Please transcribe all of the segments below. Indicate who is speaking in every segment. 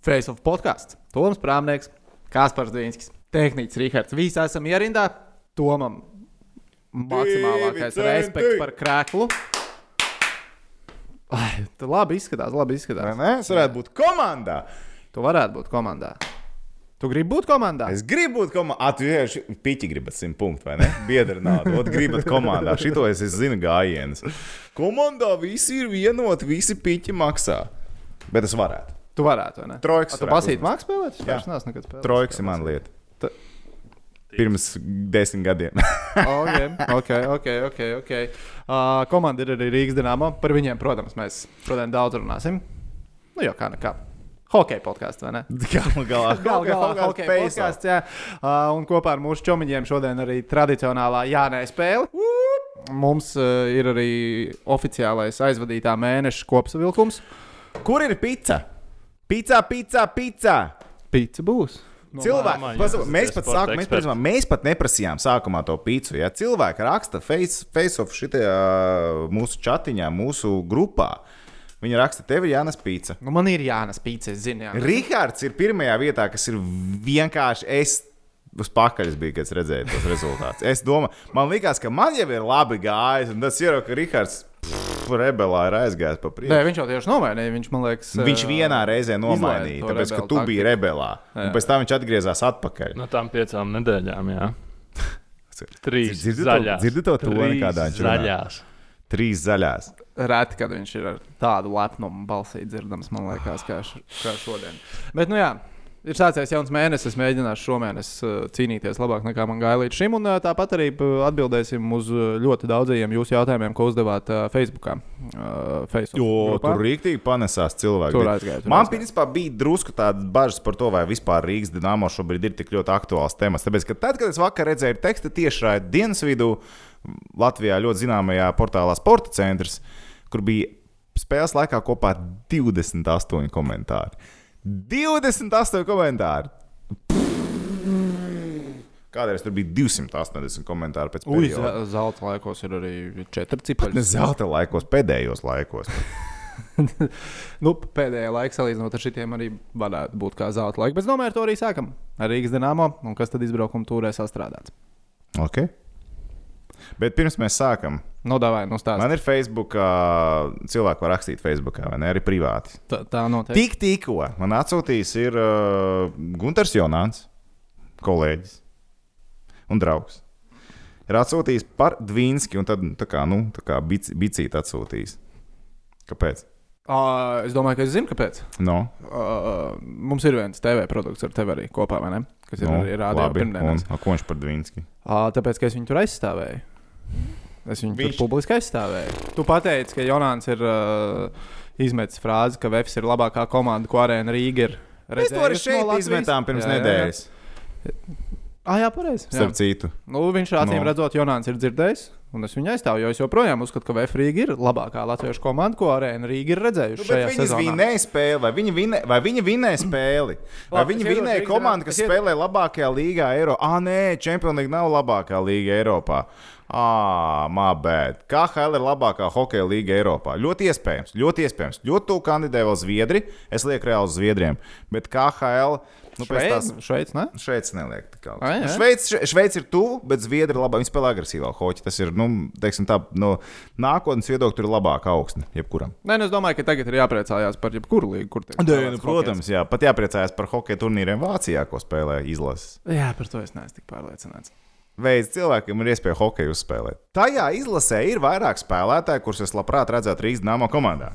Speaker 1: Face of podkāsts. Toms Prāmnieks, Kaspars Dvīnskis, Tehnicis Rīgards. Visi esam ierindā. Tomam maksimālākais
Speaker 2: Divi
Speaker 1: respekts
Speaker 2: centi.
Speaker 1: par krēklu. Ai, tā labi izskatās, labi
Speaker 2: Vai
Speaker 1: izskatās.
Speaker 2: ne? Es varētu būt komandā.
Speaker 1: Tu varētu būt komandā. Tu gribi būt komandā?
Speaker 2: Es gribu būt komandā. Atveju, piķi gribat simt punktu, vai ne? Biedra naudu. Ot, gribat komandā. Šito es, es zinu gājienus. Komandā visi ir vienoti, visi piķi maksā. Bet es varētu.
Speaker 1: Tu varētu, vai ne?
Speaker 2: Trojkas
Speaker 1: A, Tu basīt mākslā spēlēt?
Speaker 2: Jā.
Speaker 1: Es neesmu nekad spēlējis.
Speaker 2: Trojkas ir mana lieta.
Speaker 1: Ta-
Speaker 2: Pirms desmit gadiem.
Speaker 1: ok, ok, ok. okay, okay. Uh, komanda ir arī Rīgas dīnāma. Par viņiem, protams, mēs šodien daudz runāsim. Nu, jau kā nekā. Hokeja podkāsts, vai ne?
Speaker 2: Galu galā,
Speaker 1: Galu galā
Speaker 2: hokeja
Speaker 1: podkāsts, jā. Uh, un kopā ar mūsu čomiņiem šodien arī tradicionālā Jānē spēle. Mums uh, ir arī oficiālais aizvadītā mēneša kopsavilkums.
Speaker 2: Kur ir pica? Pizza, pizza, pizza!
Speaker 1: Pīcis būs.
Speaker 2: Cilvēki,
Speaker 3: Domā,
Speaker 2: pazu-
Speaker 3: jūs esat
Speaker 2: mēs, pat
Speaker 3: sporta
Speaker 2: sāk, mēs, principā, mēs pat neprasījām sākumā to pīci. Ja? Cilvēki raksta face, face off šitajā mūsu chatiņā, mūsu grupā. Viņi raksta, tev ir jānes pīci.
Speaker 1: Nu, man ir jānes pīcis, es zinu. Jā.
Speaker 2: Rihards ir pirmajā vietā, kas ir vienkārši es. Uz pakaļ bija, kad es redzēju tos rezultātus. Es domāju, man liekas, ka man jau ir labi gājis, un tas ir, ka Rihards pff, rebelā ir aizgājis pa
Speaker 1: Nē,
Speaker 2: priekšu.
Speaker 1: viņš jau tieši nomainīja. Viņš, liekas,
Speaker 2: Viņš vienā reizē nomainīja, tāpēc, ka tu
Speaker 1: taktiku.
Speaker 2: biji rebelā. Un pēc tam viņš atgriezās atpakaļ.
Speaker 3: No tām piecām nedēļām, jā. Trīs
Speaker 2: Dzirdi
Speaker 3: zaļās.
Speaker 2: dzirdi to toni, kādā viņš runā?
Speaker 3: zaļās.
Speaker 2: Trīs zaļās.
Speaker 1: Reti, kad viņš ir ar tādu lepnumu balsī dzirdams, man liekas, kā, š, kā šodien. Bet, nu jā, ir sācies jauns mēnesis. Es mēģināšu šomēnes uh, cīnīties labāk nekā man gāja līdz šim. Un uh, tāpat arī uh, atbildēsim uz ļoti daudzajiem jūsu jautājumiem, ko uzdevāt uh, Facebook.
Speaker 2: Jo
Speaker 1: grupā.
Speaker 2: tur rīktīgi panesās cilvēki.
Speaker 1: Tur aizgāja, tur
Speaker 2: Man principā bija drusku tādas bažas par to, vai vispār Rīgas dīnāmo šobrīd ir tik ļoti aktuāls temats. Tāpēc, ka tad, kad es vakar redzēju tekstu tiešraidi dienas vidū Latvijā ļoti zināmajā portālā Sporta centrs, kur bija spēles laikā kopā 28 komentāri. 28 komentāri! Kādreiz tur bija 280 komentāri pēc
Speaker 1: ze- zelta laikos ir arī četri
Speaker 2: Ne
Speaker 1: cipari.
Speaker 2: zelta laikos, pēdējos laikos.
Speaker 1: nu, pēdējā laikā salīdzinot ar šitiem arī varētu būt kā zelta laika. Bet ar to arī sākam. Ar Rīgas dīnāmo un kas tad izbraukuma tūrē sastrādāts.
Speaker 2: Okay. Bet pirms mēs sākam,
Speaker 1: Nodāvāj, no stāsta.
Speaker 2: man ir Facebook, ā, cilvēki var rakstīt Facebook, vai ne arī privāti.
Speaker 1: Tā, tā noteikti.
Speaker 2: Tik tikko man atsūtījis ir uh, Gunārs Jonāns, kolēģis un draugs. Ir atsūtījis par Dvīnski, un tad tā kā, nu, tā kā bic- bicīt atsūtījis. Kāpēc?
Speaker 1: Uh, es domāju, ka es zinu, kāpēc.
Speaker 2: No,
Speaker 1: Uh, mums ir viens TV produkts ar tevi arī kopā, vai ne? Kas ir
Speaker 2: no
Speaker 1: arī rādījis
Speaker 2: a, ko viņš par Dvīnski?
Speaker 1: Uh, tāpēc, ka es viņu tur aizstāvēju. Es viņu
Speaker 2: Viņš-
Speaker 1: publiski aizstāvēju. Tu pateici, ka Jonāns ir uh, izmetis frāzi, ka Vēfs ir labākā komanda, ko arēna Rīga ir.
Speaker 2: Mēs to arī
Speaker 1: no
Speaker 2: šeit
Speaker 1: Latvijas.
Speaker 2: izmetām pirms
Speaker 1: Jā, jā, jā.
Speaker 2: nedēļas.
Speaker 1: Ah, jā, pareizi. jā.
Speaker 2: Starp citu.
Speaker 1: Nu, viņš acīm
Speaker 2: No.
Speaker 1: redzot, Jonāns ir dzirdējis, un es viņu aizstāvu. Jo es joprojām uzskatu, ka Vēfs Rīga ir labākā latviešu komanda, ko arēna Rīga ir redzējusi.
Speaker 2: Nu, viņi vinēja spēli, vai viņi vinēja, vai viņi vinēja spēli? Vai viņi vinēja komandu, kas spēlē labākajā līgā Eiropā? Ah, nē, League nav labākā līga Eiropā. Ah, mabēt. KHL ir labākā hokeja līga Eiropā. Ļoti iespējams, ļoti iespējams. Ļoti tuvu kandidē vēl Zviedri. Es lieku reāli uz Zviedriem. Bet KHL. Nu, pēc tās-
Speaker 1: Šveicis, ne?
Speaker 2: Šveicis neliek tik augstu.
Speaker 1: jā?
Speaker 2: Šveicis Šveic ir tuvu, bet Zviedri ir labāk. Viņi spēlē agresīvāk hoķi. Tas ir, nu, teiksim tā, no nākotnes viedokļa ir labāka augsne jebkuram.
Speaker 1: Nē, nu, es domāju, ka tagad ir jāpriecājās par jebkuru līgu, kur tiek spēlēts
Speaker 2: nu, protams, jā, pat jāpriecājas par hokeja turnīriem Vācijā, ko spēlē izlases.
Speaker 1: hokejs. Jā, par to es neesmu tik pārliecināts.
Speaker 2: Veids cilvēkiem ir iespēja hokeju uzspēlēt. Tajā izlasē ir vairāk spēlētāju, kurus es labprāt redzētu Rīgas dāmas komandā.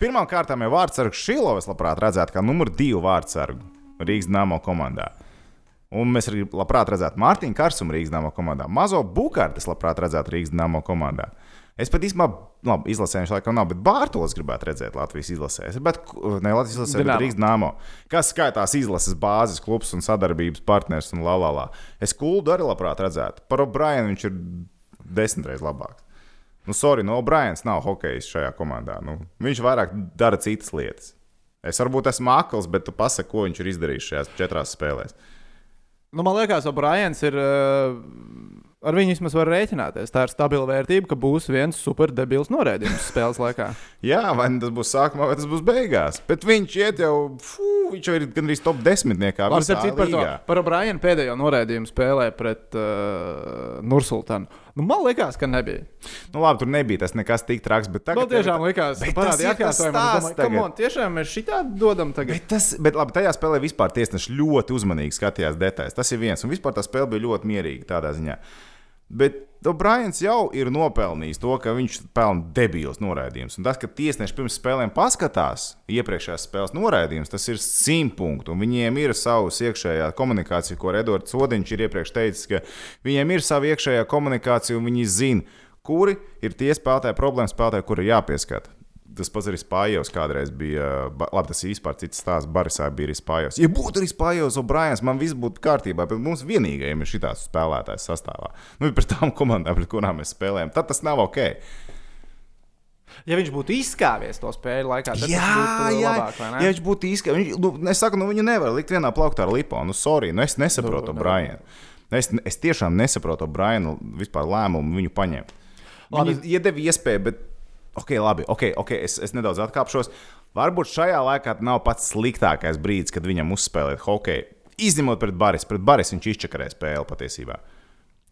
Speaker 2: Pirmkārt, jau vārdsargu Šilovs labprāt redzētu kā numur divu vārdsargu Rīgas dāmas komandā. Un mēs arī labprāt redzētu Mārtiņu Karsumu Rīgas dāmas komandā. Mazo Bukārtu es labprāt redzētu Rīgas dāmas komandā. Es pat īstenībā, labi, izlasēju, viņš laikam nav, bet Bārtaļs gribētu redzēt Latvijas izlasē. Es gribētu, ne Latvijas izlasē, bet
Speaker 1: Dinamo.
Speaker 2: Rīgas dāmā. Kas skaitās izlases bāzes klubs un sadarbības partners un la la la. Es kuldu arī labprāt redzētu. Par O'Brienu viņš ir desmitreiz labāks. Nu, sorry, no O'Briens nav hokejs šajā komandā. Nu, viņš vairāk dara citas lietas. Es varbūt esmu akls, bet tu pasaki, ko viņš ir izdarījis šajās četrās spēlēs.
Speaker 1: Nu, man liekas, O'Briens ir uh, ar viņu vismaz var rēķināties. Tā ir stabila vērtība, ka būs viens superdebils norēdījums spēles laikā.
Speaker 2: Jā, vai nu tas būs sākumā, vai tas būs beigās. Bet viņš iet jau, fū, viņš jau ir gandrīz top desmitniekā.
Speaker 1: Labi,
Speaker 2: visā
Speaker 1: citu, par, to,
Speaker 2: līgā.
Speaker 1: par O'Brienu pēdējo norēdījumu spēlē pret uh, Nursultānu. Nu, man liekas, ka nebija.
Speaker 2: Nu, labi, tur nebija tas nekas tik traks. Bet tagad
Speaker 1: Man tiešām likās, ka
Speaker 2: tas ir tas
Speaker 1: atkārtojumu. un es
Speaker 2: stāsts
Speaker 1: domāju,
Speaker 2: tagad.
Speaker 1: "Come on, Tiešām mēs šitā dodam tagad.
Speaker 2: Bet, tas, bet labi, tajā spēlē vispār tiesneši ļoti uzmanīgi skatījās detaļas. Tas ir viens, un vispār tā spēle bija ļoti mierīga tādā ziņā. Bet O'Briens jau ir nopelnījis to, ka viņš pelna debils noraidījumus. Un tas, ka tiesneši pirms spēlēm paskatās iepriekšējās spēles noraidījumus, tas ir simt punktu. Un viņiem ir savs iekšējā komunikācija, ko Edvards Sodiņš ir iepriekš teicis, ka viņiem ir sava iekšējā komunikācija, un viņi zina, kuri ir tie spēlētāji, problēmas spēlētāji, kuri ir jāpieskata. Tas pats arī Spānijas kādreiz bija. Labi, tas vispār cits stāsts. Barisā bija arī Spānijas. Ja būtu arī Spānijas O'Briens, man viss būtu kārtībā. Bet mums vienīgajiem ir šī spēlētājs sastāvā. Nu, pret tām komandām, pret kurām mēs spēlējam, tad tas nav ok.
Speaker 1: Ja viņš būtu izskāvies to spēļu laikā, tad
Speaker 2: Jā,
Speaker 1: tas būtu
Speaker 2: jā,
Speaker 1: labāk.
Speaker 2: ja viņš būtu īstenībā, viņš, nu, es saku, nu, viņu nevar likt vienā plauktā ar lipo. Nu, sorry, nu, es nesaprotu
Speaker 1: Nu,
Speaker 2: to Brianu. Es, es tiešām nesaprotu Brianu vispār lēmumu viņu paņemt.
Speaker 1: Labi.
Speaker 2: Viņi iedeva iespēju, bet, ok, labi, ok, okay es, es nedaudz atkāpšos. Varbūt šajā laikā nav pats sliktākais brīdis, kad viņam uzspēlēt hokeju. Izņemot pret Baris, pret Baris viņš izčakarēja spēli patiesībā.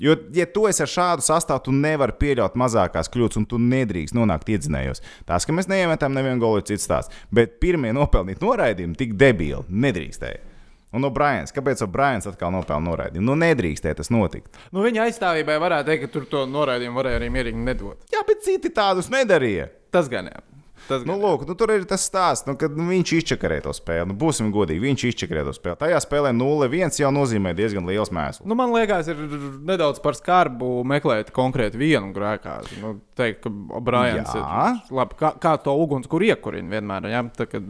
Speaker 2: Jo, ja tu esi ar šādu sastāvu, tu nevari pieļaut mazākās kļūdas, un tu nedrīkst nonākt iedzinējos. Tas, ka mēs neiemetam nevienu golu, ir cits stāsts. Bet pirmie nopelnīt noraidījumi tik debili nedrīkstēja. Un O'Briens, kāpēc O'Briens atkal nopelna noraidījumu? Nu, nedrīkstēja tas notikt.
Speaker 1: Nu, viņa aizstāvībai varētu teikt, ka tur to noraidījumu varēja arī mierīgi nedot.
Speaker 2: Jā, bet citi tādus nedarīja.
Speaker 1: Tas gan jā. Tas
Speaker 2: Nu, lūk, nu, tur ir tas stāsts, nu, kad nu, viņš izčakarēja to spēli. Nu, būsim godīgi, viņš izčakarēja to spēli. Tajā spēlē 0-1 jau nozīmē diezgan liels mēsls.
Speaker 1: Nu, man liekas, ir nedaudz par skarbu meklēt konkrēti vienu grēkāzi. Nu, teikt, ka Brians ir labi. Kā, kā to uguns, kur iekurina vienmēr. Ja? Tā, kad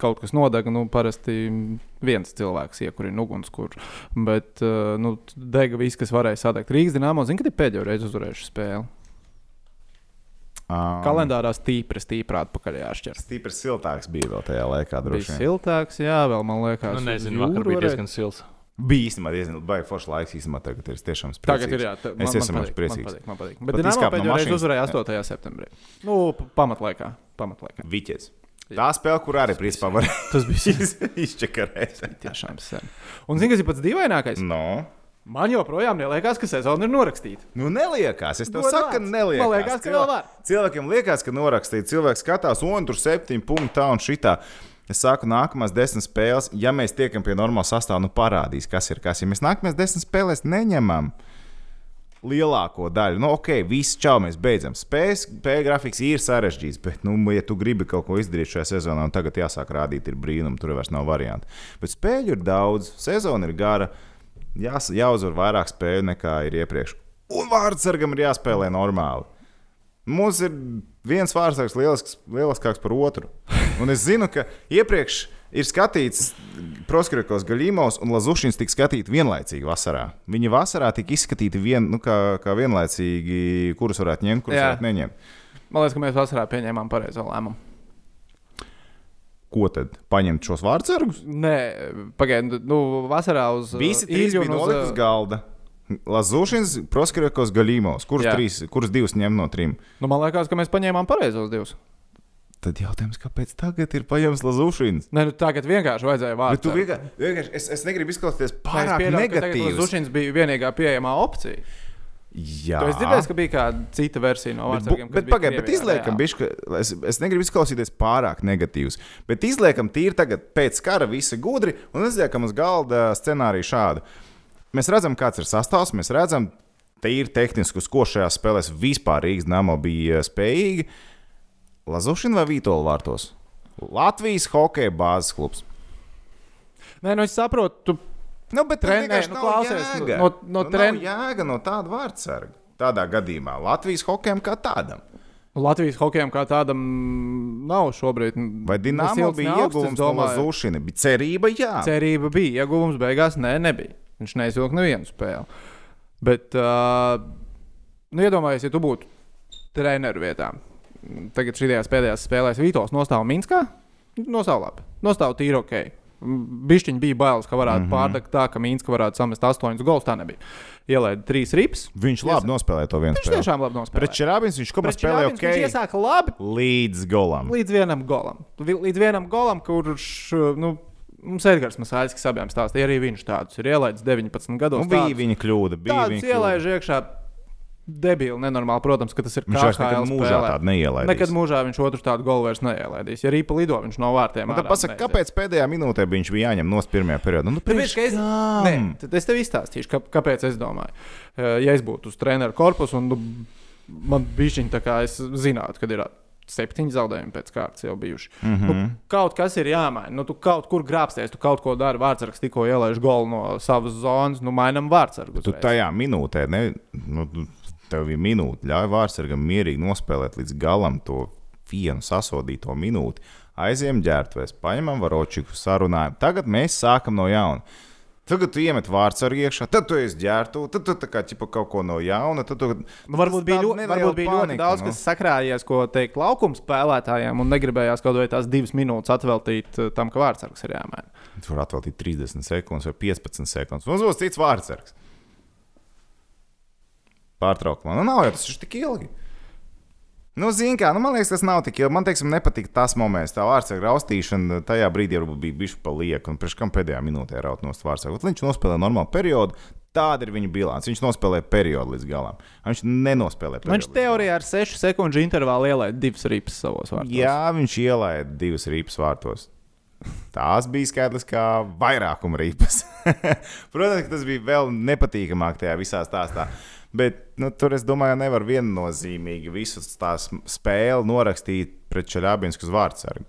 Speaker 1: kaut kas nodeg, nu, parasti viens cilvēks iekurina uguns, kur. Bet uh, nu, dega viss, kas varēja sadegt. Rīgas dīnāmo zina, ka ir pēdējo reizi uzvarējuši spēli.
Speaker 2: Um,
Speaker 1: Kalendārā stīpri, stīpri atpakaļ jāšķir.
Speaker 2: Stiprs siltāks bija vēl tajā laikā.
Speaker 1: Bija
Speaker 2: droši vien.
Speaker 1: siltāks, jā, vēl man liekas,
Speaker 3: Nu, nezinu, vakar bija
Speaker 1: varēja-
Speaker 3: diezgan sils.
Speaker 2: Bija īstenībā diezgan baigi foršs laiks. Īstenībā tagad ir tiešām spēcīgs.
Speaker 1: Tagad ir jā, tā,
Speaker 2: Es esmu
Speaker 1: patīk,
Speaker 2: priecīgs.
Speaker 1: Man patīk, man patīk.
Speaker 2: Pat
Speaker 1: Bet Dienāmo
Speaker 2: izkāpa no
Speaker 1: pēdējo reizi uzvarēja
Speaker 2: Jā.
Speaker 1: 8. septembrī. Nu, pamatlaikā. pamatlaikā.
Speaker 2: Viķis. Tā spēle, kur arī principā var
Speaker 1: Tas bija
Speaker 2: izčakarēt.
Speaker 1: tiešām sen. Un zini, kas ir pats dīvainākais?
Speaker 2: No.
Speaker 1: Man joprojām liekas, ka sezona ir norakstīta.
Speaker 2: Nu, neliekās. Es tev
Speaker 1: Godvārds.
Speaker 2: saku, ka neliekās.
Speaker 1: Man liekas, ka vēl var.
Speaker 2: Cilvēkiem liekas, ka norakstīja. Cilvēks skatās, un tur septiņi punkti tā un šitā. Es saku, nākamās desmit spēles, ja mēs tiekam pie normāla sastāvā, nu parādīs, kas ir kas. Ja mēs nākamajās desmit spēlēs neņemam lielāko daļu, nu ok, viss čau, mēs beidzam. Spējas, spēja grafiks ir sarežģīts, bet, nu, ja tu gribi kaut ko izdarīt šajā sezonā, un tagad jāsāk rādīt, ir brīnumi, tur vairs nav variantu. Bet spēļu ir daudz, sezona ir gara. Jās, jāuzvar vairāk spēļu nekā ir iepriekš. Un vārdsargam ir jāspēlē normāli. Mums ir viens vārdsargs lielisks, lieliskāks par otru. Un es zinu, ka iepriekš ir skatīts Proskrikos Gaļīmos un Lazušins tika skatīti vienlaicīgi vasarā. Viņi vasarā tika izskatīti vien, nu, kā, kā vienlaicīgi, kurus varētu ņemt, kurus
Speaker 1: Jā.
Speaker 2: varētu neņemt.
Speaker 1: Man liekas, ka mēs vasarā pieņēmām pareizo lēmumu.
Speaker 2: Ko tad? Paņemt šos vārdsargus?
Speaker 1: Nē, pagaidiet, nu, vasarā uz
Speaker 2: Visi
Speaker 1: uh,
Speaker 2: trīs
Speaker 1: Ilju
Speaker 2: bija
Speaker 1: un uz, uh,
Speaker 2: galda. Lazušins, Proskrikos Gaļīmos. Kurus, trīs, kurus divus ņemt no trim?
Speaker 1: Nu, man liekas, ka mēs paņēmām pareizos divus.
Speaker 2: Tad jautājums, kāpēc tagad ir paņemts Lazušins?
Speaker 1: Nē, nu, tagad vienkārši vajadzēja
Speaker 2: Bet tu
Speaker 1: vārdu.
Speaker 2: vienkārši, vienkārši es, es negribu izklausīties
Speaker 1: Es
Speaker 2: pārāk
Speaker 1: pieļauju,
Speaker 2: negatīvs.
Speaker 1: Zušins bija vienīgā pieejamā opcija.
Speaker 2: Jā,
Speaker 1: Tu esi dzirdējis, ka bija kāda cita versija no
Speaker 2: Bet,
Speaker 1: kas
Speaker 2: bet
Speaker 1: bija
Speaker 2: pagaidi, bet izliekam, ka es, es negribu izklausīties pārāk negatīvs. Bet izliekam, tīri tagad pēc kara visi gudri un izliekam uz galda scenāriju šādu. Mēs redzam, kāds ir sastāvs, mēs redzam, tīri tehniski, uz ko šajā spēlē vispār Rīgas Namo bija spējīgi. Lazušana vai Vītola vārtos? Latvijas hokeja bāzes klubs.
Speaker 1: Nē, nu es saprotu, tu
Speaker 2: Nu, bet
Speaker 1: Tren-
Speaker 2: Tren,
Speaker 1: nē, nu, klausies,
Speaker 2: jēga.
Speaker 1: no- no
Speaker 2: Nu,
Speaker 1: tren-
Speaker 2: nav jēga no tāda vārdsarga. Tādā gadījumā Latvijas hokejam kā tādam.
Speaker 1: Latvijas hokejam kā tādam nav šobrīd.
Speaker 2: Vai Dienāmo bija
Speaker 1: augsts,
Speaker 2: ieguvums no. Lazušana? Bija cerība, jā.
Speaker 1: Cerība bija, ieguvums beigās nē, nebija. Viņš neizvilka nevienu spēli. Bet, uh, nu, iedomājieties, ja tu būtu treneru vietā. Tagad šajās pēdējās spēlēs Vītos nostāv Minskā. Nostāv labi. Nostāv tīri ok. Bišķiņi bija bailes, ka varētu mm -hmm. pārdegt tā, ka Mīnska varētu samest astoņus gols. Tā nebija. Ielaida trīs rips.
Speaker 2: Viņš labi nospēlēja to vienu
Speaker 1: Viņš
Speaker 2: spēli.
Speaker 1: tiešām labi nospēlēja.
Speaker 2: Pret Čerābins viņš
Speaker 1: Pret
Speaker 2: spēlēja
Speaker 1: Čeļabinski Viņš
Speaker 2: ok.
Speaker 1: iesāka labi
Speaker 2: Līdz golam.
Speaker 1: līdz vienam golam. Līdz vienam golam, kurš. Nu, Mums Edgars Masāļskis abiem stāstīja, arī viņš tādus ir ielaidis 19 gados.
Speaker 2: Nu, bija viņa kļūda. Bija viņa kļūda.
Speaker 1: ielaiž iekšā. Debīli, nenormāli, protams, ka tas ir
Speaker 2: nekad
Speaker 1: KHL
Speaker 2: mūžā tādu neielaidīs.
Speaker 1: Nekad mūžā viņš otru tādu golu vairs neielaidīs. Ja rīpa lido, viņš no vārtiem.
Speaker 2: Tad pasaka,
Speaker 1: neizies.
Speaker 2: kāpēc pēdējā minūtē viņš bija jāņem no pirmajā periodā? Nu,
Speaker 1: Tāpēc, es, nē, tad es tev izstāstīšu, kā, kāpēc es domāju. Eh, Ja es būtu uz treneru korpusu un nu, man bija viņa tā kā es zinātu, kad ir septiņi zaudējumi pēc kārtas jau bijuši. Mm
Speaker 2: Mhm.
Speaker 1: -hmm. nu, kaut kas ir jāmaina. Nu, tu kaut kur grābsties, tu kaut ko dari. Vārtsargs tikko ielaiž golu no savas zonas, nu mainām vārtsargu.
Speaker 2: Tu tajā minūtē, ne, nu, tev bija minūte, ļauj vārdsargam mierīgi nospēlēt līdz galam to vienu sasodīto minūti. Aizejam ģērbtuvēs, paņemam varočiku, sarunājam. Tagad mēs sākam no jauna. Tagad tu iemet vārdsargu iekšā, tad tu esi ģērbtu, tad tu kā ķipa kaut ko no jauna. Tu,
Speaker 1: Nu, varbūt bija, ļoti,
Speaker 2: neliela
Speaker 1: varbūt bija ļoti
Speaker 2: panika,
Speaker 1: daudz,
Speaker 2: nu.
Speaker 1: kas sakrājies, ko teikt laukuma spēlētājiem, un negribējās kaut vai tās divas minūtes atveltīt eh, tam, ka vārdsargs ir jāmaina.
Speaker 2: Tu vari atveltīt 30 sekundes vai 15 sekundes. Mums būs cits vārdsargs. Pārtraukumā. Nu, nav jau tas ir tik ilgi. Nu, zini, kā, nu, man liekas, tas nav tik ilgi. Man teiksim, nepatīk tas moments, tā vārdsarga raustīšana. Tajā brīdī varbūt bija bijis pa lieku, un priekš kam pēdējā minūtē raut no vārdsarga. Viņš nospēlēja normālu periodu. Tāda ir viņa bilance. Viņš nospēlēja periodu līdz galam. Viņš nenospēlēja periodu.
Speaker 1: Viņš teorijā ar 6 sekundžu intervālu ielaida divas ripas savos vārdos.
Speaker 2: Jā, viņš ielaida divas rīpas vārtos. Tās bija skaidrs, kā vairākuma rīpas. Protams, tas bija vēl nepatīkamāk tajā visā stāstā. Bet nu, tur es domāju, nevar viennozīmīgi visu tās spēli norakstīt pret Čaļābinsku uz vārdsargu.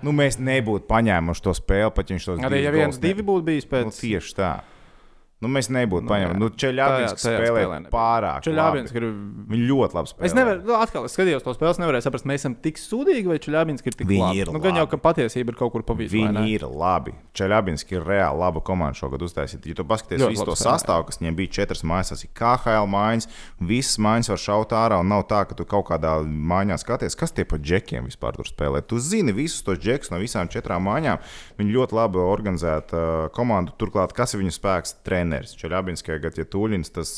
Speaker 2: Nu, mēs nebūtu paņēmuši to spēli, pat ja viņš tos
Speaker 1: Arī ja viens, divi būtu bijis pēc
Speaker 2: Nu, tieši tā. Nu, mēs nebūtu
Speaker 1: Nu,
Speaker 2: paņēmuši. Nu,
Speaker 1: tajā
Speaker 2: spēlē pārāk.
Speaker 1: Čeļābins
Speaker 2: labi.
Speaker 1: ir.
Speaker 2: Viņi ļoti labi spēlē.
Speaker 1: Es nevaru, nu, atkal, es skatījos to spēli, nevarēju saprast, mēs esam tik sūdīgi, vai Čeļābins ir tik
Speaker 2: Viņi
Speaker 1: labi.
Speaker 2: ir
Speaker 1: Nu, gan jau,
Speaker 2: labi.
Speaker 1: ka patiesība ir kaut kur pa vidu.
Speaker 2: Viņi ir labi. Čeļabinski ir reāli laba komanda šogad uztaisīta. Ja tu paskaties
Speaker 1: Ļoti
Speaker 2: visu to
Speaker 1: labi
Speaker 2: sastāvu, kas viņiem bija četras mājas, tas ir KHL mājas, visas mājas var šaut ārā un nav tā, ka tu kaut kādā mājā skaties, kas tie pa džekiem vispār tur spēlē. Tu zini visus tos džekus no visām četrām mājām. Viņi ļoti labi organizēta uh, komanda. Turklāt, kas ir viņu spēks? Treneris. Čeļabinskai gada Tūļins, tas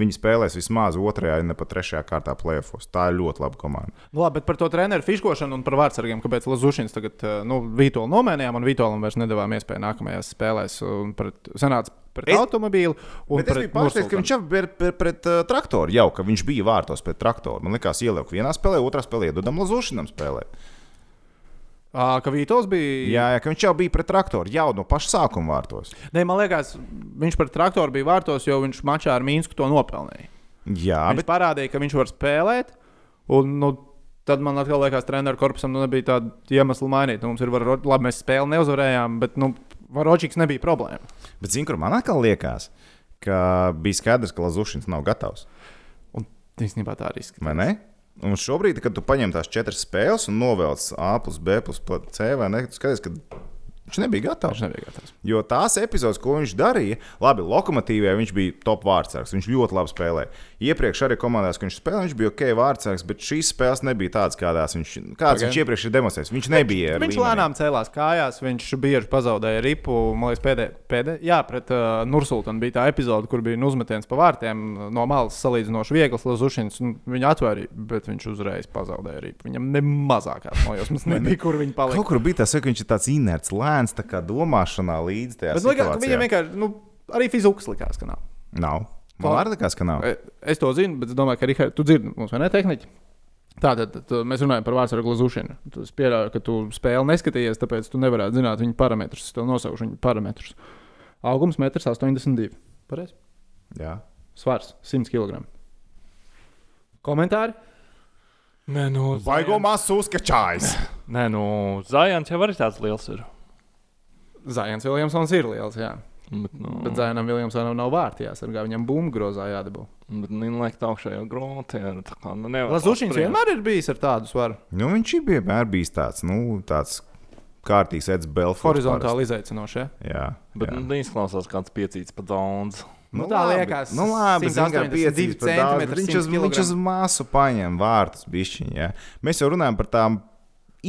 Speaker 2: viņi spēlēs vismaz otrajā, ja ne pat trešajā kārtā plēfos. Tā ir ļoti laba komanda.
Speaker 1: Nu, labi, bet par to treneru fiškošanu un par vārdsargiem, kāpēc Lazušins tagad eh, nu, Vītolu nomēnījām un Vītolam vairs nedavām iespēju nākamajās spēlēs. Pret, sanāca pret
Speaker 2: Es-
Speaker 1: un
Speaker 2: Bet es
Speaker 1: pret
Speaker 2: biju pārsteigts, ka viņš jau bija pret, pret uh, traktoru. Jau, ka viņš bija vārtos pret traktoru. Man liekas, ieliek vienā spēlē, otrā spēlē iedodam Lazušinam spēlēt.
Speaker 1: À, ka Vītols bija.
Speaker 2: Jā, jā, ka viņš jau bija pret traktoru jau no paša sākuma vārtos.
Speaker 1: Nē, man liekas, viņš pret traktoru bija vārtos, jo viņš mačā ar Mīnsku to nopelnīja.
Speaker 2: Jā,
Speaker 1: Viņš
Speaker 2: bet
Speaker 1: parādīja, ka viņš var spēlēt. Un, nu, tad man atkal liekas, ka treneru korpusam nu, nebija tāda iemesla mainīt. Nu, mums ir var, labi, mēs spēli neuzvarējām, bet nu, Varočiks nebija problēma.
Speaker 2: Bet, zini, kur man atkal liekas, ka bija skaidrs, ka Lazušins nav gatavs.
Speaker 1: Un īstenībā tā arī izskatās.
Speaker 2: Vai ne? Un šobrīd, kad tu paņem tās četras spēles un novelc A plus B plus C, vai ne? Tu skaties, ka viņš nebija gatavs.
Speaker 1: Viņš nebija gatavs.
Speaker 2: Jo tās epizodes, ko viņš darīja, labi, lokomotīvē viņš bija top vārdsargs. Viņš ļoti labi spēlēja. Iepriekš arī komandās, kad viņš spēlēja, viņš bija ok vārdsargs, bet šīs spēles nebija tādas, kādās viņš, kādas
Speaker 1: Pagaid.
Speaker 2: viņš iepriekš ir demonstrējis. Viņš nebija.
Speaker 1: Viņš
Speaker 2: līmeni.
Speaker 1: lēnām cēlās kājās, viņš bieži pazaudēja ripu. Man liekas, pēdējā, pēdē, jā, pret uh, Nursultānu bija tā epizode, kur bija uzmetiens pa vārtiem no malas salīdzinoši viegls. Lazušins viņu atvērīja, bet viņš uzreiz pazaudēja ripu. Viņam ne mazākās nojausmas nebija, kur viņi palika.
Speaker 2: Kaut kur bija tas, ka viņš ir tāds inerts, lēns, tā kā domāšanā līdzi tajā
Speaker 1: Bet
Speaker 2: situācijā.
Speaker 1: viņam vienkārši, nu, arī fiziski likās, ka nav.
Speaker 2: Nav. Man arī likās, ka nav.
Speaker 1: E, Es to zinu, bet es domāju, ka Rihards, tu dzirdi mums, vai ne, tehniķi? Tātad tad mēs runājam par vārdu glazūšanu. Es pieļauju, ka tu spēli neskatījies, tāpēc tu nevarētu zināt viņu parametrus. Es tev nosaucu viņu parametrus. Augums 1,82 m. Pareizi.
Speaker 2: Jā.
Speaker 1: Svars 100 kg. Komentāri?
Speaker 3: Nē, nu,
Speaker 2: Vaigo masu uzkačājis.
Speaker 3: Nē, nu, Zājants jau arī tāds liels ir.
Speaker 1: Zājans Viljamsons ir liels, jā.
Speaker 3: Bet, nu,
Speaker 1: Bet Zānam Viljamsonam nav vārti jāsargā. Viņam bumbu grozā jādabū.
Speaker 3: bet nu, liekt augšā jau grūti. Jā, tā kā, nu, nevar
Speaker 1: Lazušiņš vienmēr ir bijis ar tādu svaru.
Speaker 2: Nu, viņš ir vienmēr bijis tāds, nu, tāds kārtīgs Edgars Belfords.
Speaker 1: Horizontāli izaicinoši. Ja?
Speaker 2: Jā.
Speaker 3: Bet
Speaker 2: jā.
Speaker 3: nu, izklausās kāds piecīts pa daudz.
Speaker 1: Nu, tā liekas,
Speaker 2: Nu, labi, zin kā
Speaker 1: 182
Speaker 2: piecīs par daudz, bet
Speaker 1: centimetri,
Speaker 2: Viņš uz,
Speaker 1: 100
Speaker 2: viņš uz māsu paņem vārtus bišķiņu. Ja? Mēs jau runājam par tām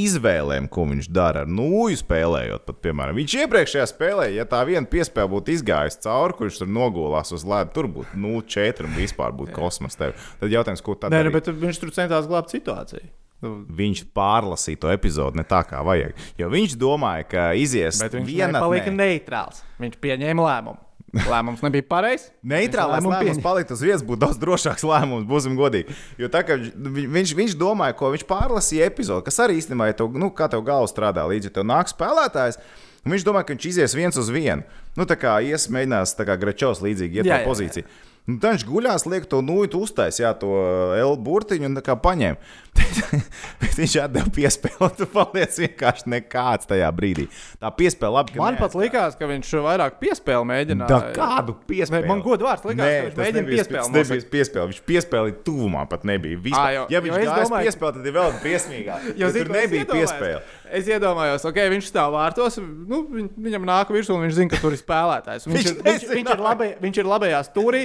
Speaker 2: izvēlēm, ko viņš dara ar nūju spēlējot. Pat, piemēram, viņš iepriekšējā spēlē, ja tā viena piespēle būtu izgājusi cauri, kurš tur nogulās uz ledus, tur būtu 0,4 un vispār būtu kosmos. Tev. Tad jautājums, ko tad
Speaker 1: Nē,
Speaker 2: darīt?
Speaker 1: nu, bet viņš tur centās glābt situāciju. Nu,
Speaker 2: Viņš pārlasīja to epizodi ne tā, kā vajag. Jo viņš domāja, ka izies
Speaker 1: Bet viņš
Speaker 2: viena
Speaker 1: palika neitrāls. Viņš pieņēma lēmumu. Lēmums nebija pareizs.
Speaker 2: Neitrālais
Speaker 1: Viņš
Speaker 2: lēmums
Speaker 1: pieņēma.
Speaker 2: palikt uz vietas būtu daudz drošāks lēmums, būsim godīgi. Jo tā kā vi- viņš, viņš domāja, ko viņš pārlasīja epizodi, kas arī īstenībā, tev, nu, kā tev galva strādā līdzi, ja tev nāk spēlētājs. un Viņš domāja, ka viņš izies viens uz vienu. Nu, tā kā ies, mēģinās tā kā Grečovs līdzīgi iet
Speaker 1: Jā,
Speaker 2: tā
Speaker 1: jā,
Speaker 2: pozīcija. Nu, tad viņš guļās, liek to nūju, uztais, jā, to L burtiņu un tā kā paņēma. Bet viņš atdeva piespēli, tu paliec vienkārši nekāds tajā brīdī. Tā piespēle labi,
Speaker 1: Man pat
Speaker 2: neaizgāja.
Speaker 1: likās, ka viņš vairāk piespēli mēģināja.
Speaker 2: Da, kādu piespēli?
Speaker 1: Nē, man godu vārds likās, ka viņš
Speaker 2: tas
Speaker 1: mēģina piespēli
Speaker 2: sp- nebija piespēli. Viņš piespēlēja tuvumā, pat nebija. Vispār.
Speaker 1: Ā, jo-
Speaker 2: ja viņš gāja
Speaker 1: domāju-
Speaker 2: piespēlēt, tad ir vēl briesmīgāk.
Speaker 1: Jo, zini,
Speaker 2: tur nebija piespēle.
Speaker 1: Es iedomājos, ok, viņš stāv vārtos, nu, viņ, viņam nāk virsū, un viņš zina, ka tur ir spēlētājs. Viņš,
Speaker 2: Viņš
Speaker 1: ir, viņš, viņš, ir, labaj, viņš ir labajā stūrī,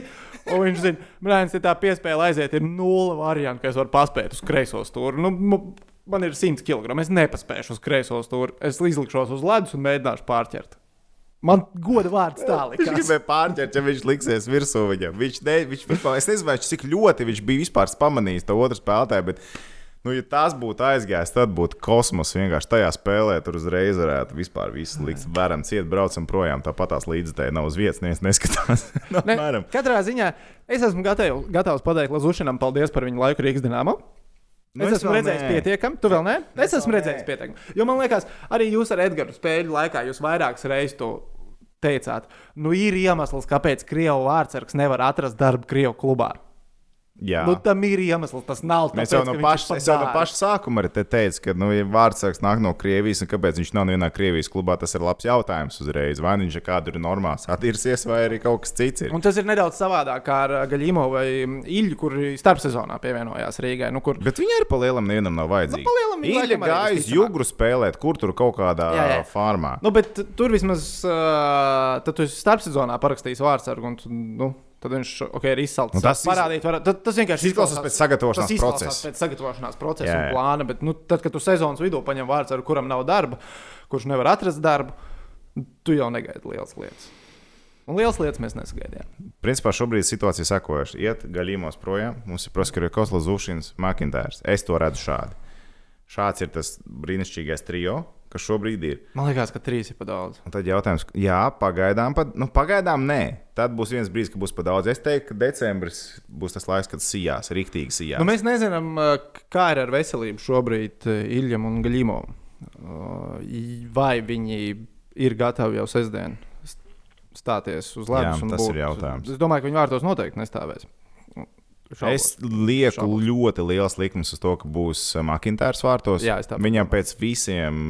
Speaker 1: un viņš zina, ka tā piespēle aiziet, ir nulle variantu, ka es varu paspēt uz kreiso stūri. Nu, man ir 100 kg, es nepaspēšu uz kreiso stūri. Es izlikšos uz ledus un mēģināšu pārķert. Man goda vārds tā
Speaker 2: Viņš gribēja pārķert, ja viņš liksies virsū viņam. Viņš, ne, viņš es nezinu, cik ļoti viņš bija vispār pamanījis to otru spēlētāju. Bet, nu, ja tas būtu aizgājis, tad būtu kosmos. Vienkārši tajā spēlē tur uzreiz varētu vispār viss likt varam, ciet, braucam projām. Tāpat tās līdzekļi nav uz vietas, neviens neskatās. no,
Speaker 1: Ne,
Speaker 2: apmēram.
Speaker 1: katrā ziņā es esmu gatavs, gatavs pateikt Lazušinam paldies par viņu laiku Rīgas dīnāmā.
Speaker 2: Nu,
Speaker 1: Es
Speaker 2: es
Speaker 1: esmu redzējis
Speaker 2: nē.
Speaker 1: pietiekami, tu vēl nē? Es esmu
Speaker 2: vēl
Speaker 1: redzējis
Speaker 2: nē.
Speaker 1: pietiekami. Jo man liekas, arī jūs ar Edgars spēļu laikā jūs vairākas reizes to teicāt. Nu, ir iemesls, kāpēc Krievijas vārdsargs nevar atrast darbu Krievijas klubā.
Speaker 2: Jā.
Speaker 1: Nu, tam ir iemesls, tas nav tāpēc,
Speaker 2: jau no paša,
Speaker 1: ir
Speaker 2: jau no paša sākuma arī te teicu, ka, nu, ja vārdsargs nāk no Krievijas, un kāpēc viņš nav nevienā Krievijas klubā, tas ir labs jautājums uzreiz. Vai nu viņš ir kādu ir normāls attīrsies, vai arī kaut kas cits ir.
Speaker 1: Un tas ir nedaudz savādāk kā ar Gaļīmo vai Ilju, kuri starpsezonā pievienojās Rīgai. Nu, kur...
Speaker 2: Bet viņi arī pa lielam nevienam nav vajadzīgi.
Speaker 1: Nu, lielam arī
Speaker 2: gāja uz jūgru spēlēt, kur tur kaut kādā
Speaker 1: Jā, jā.
Speaker 2: farmā.
Speaker 1: Nu, bet tur vismaz uh, tu starpsezonā parakstījis vārdsargu. Un, nu, tad viņš okay, ir izsalcis.
Speaker 2: Nu, tas
Speaker 1: parādīt, var, tad, tas vienkārši
Speaker 2: Tas izklausās pēc sagatavošanās
Speaker 1: izklausās
Speaker 2: procesa.
Speaker 1: Pēc sagatavošanās procesa
Speaker 2: Jā,
Speaker 1: un
Speaker 2: jā.
Speaker 1: plāna. Bet, nu, tad, kad tu sezonas vidū paņem vārdsargu, kuram nav darba, kurš nevar atrast darbu, tu jau negaidi lielas lietas. Un lielas lietas mēs nesagaidījām.
Speaker 2: Principā šobrīd situācija ir sekojoša. Iet gaļījumos projām, mums ir Proskrievs, Zufšins, Makintērs. Es to redzu šādi. Šāds ir tas brīnišķīgais trio, kas šobrīd ir.
Speaker 1: Man liekas, ka trīs ir par daudz.
Speaker 2: Un tad jautājums, jā, pagaidām, pa, nu, pagaidām nē. Tad būs viens brīdis, kad būs par daudz. Es teiktu, ka decembris būs tas laiks, kad sijās, rīktīgi sijās.
Speaker 1: Nu, mēs nezinām, uh, kā ir ar veselību šobrīd uh, Iljam un Gaļīmam. Vai viņi ir gatavi jau sestdien st- stāties uz ledus?
Speaker 2: Jā, tas
Speaker 1: būt-
Speaker 2: ir jautājums.
Speaker 1: Es domāju, ka viņi vārtos noteikti nestāvēs. Šaubos.
Speaker 2: Es lieku
Speaker 1: Šaubos.
Speaker 2: ļoti liels likums uz to, ka būs Makintārs vārtos.
Speaker 1: Jā,
Speaker 2: Viņam pēc visiem,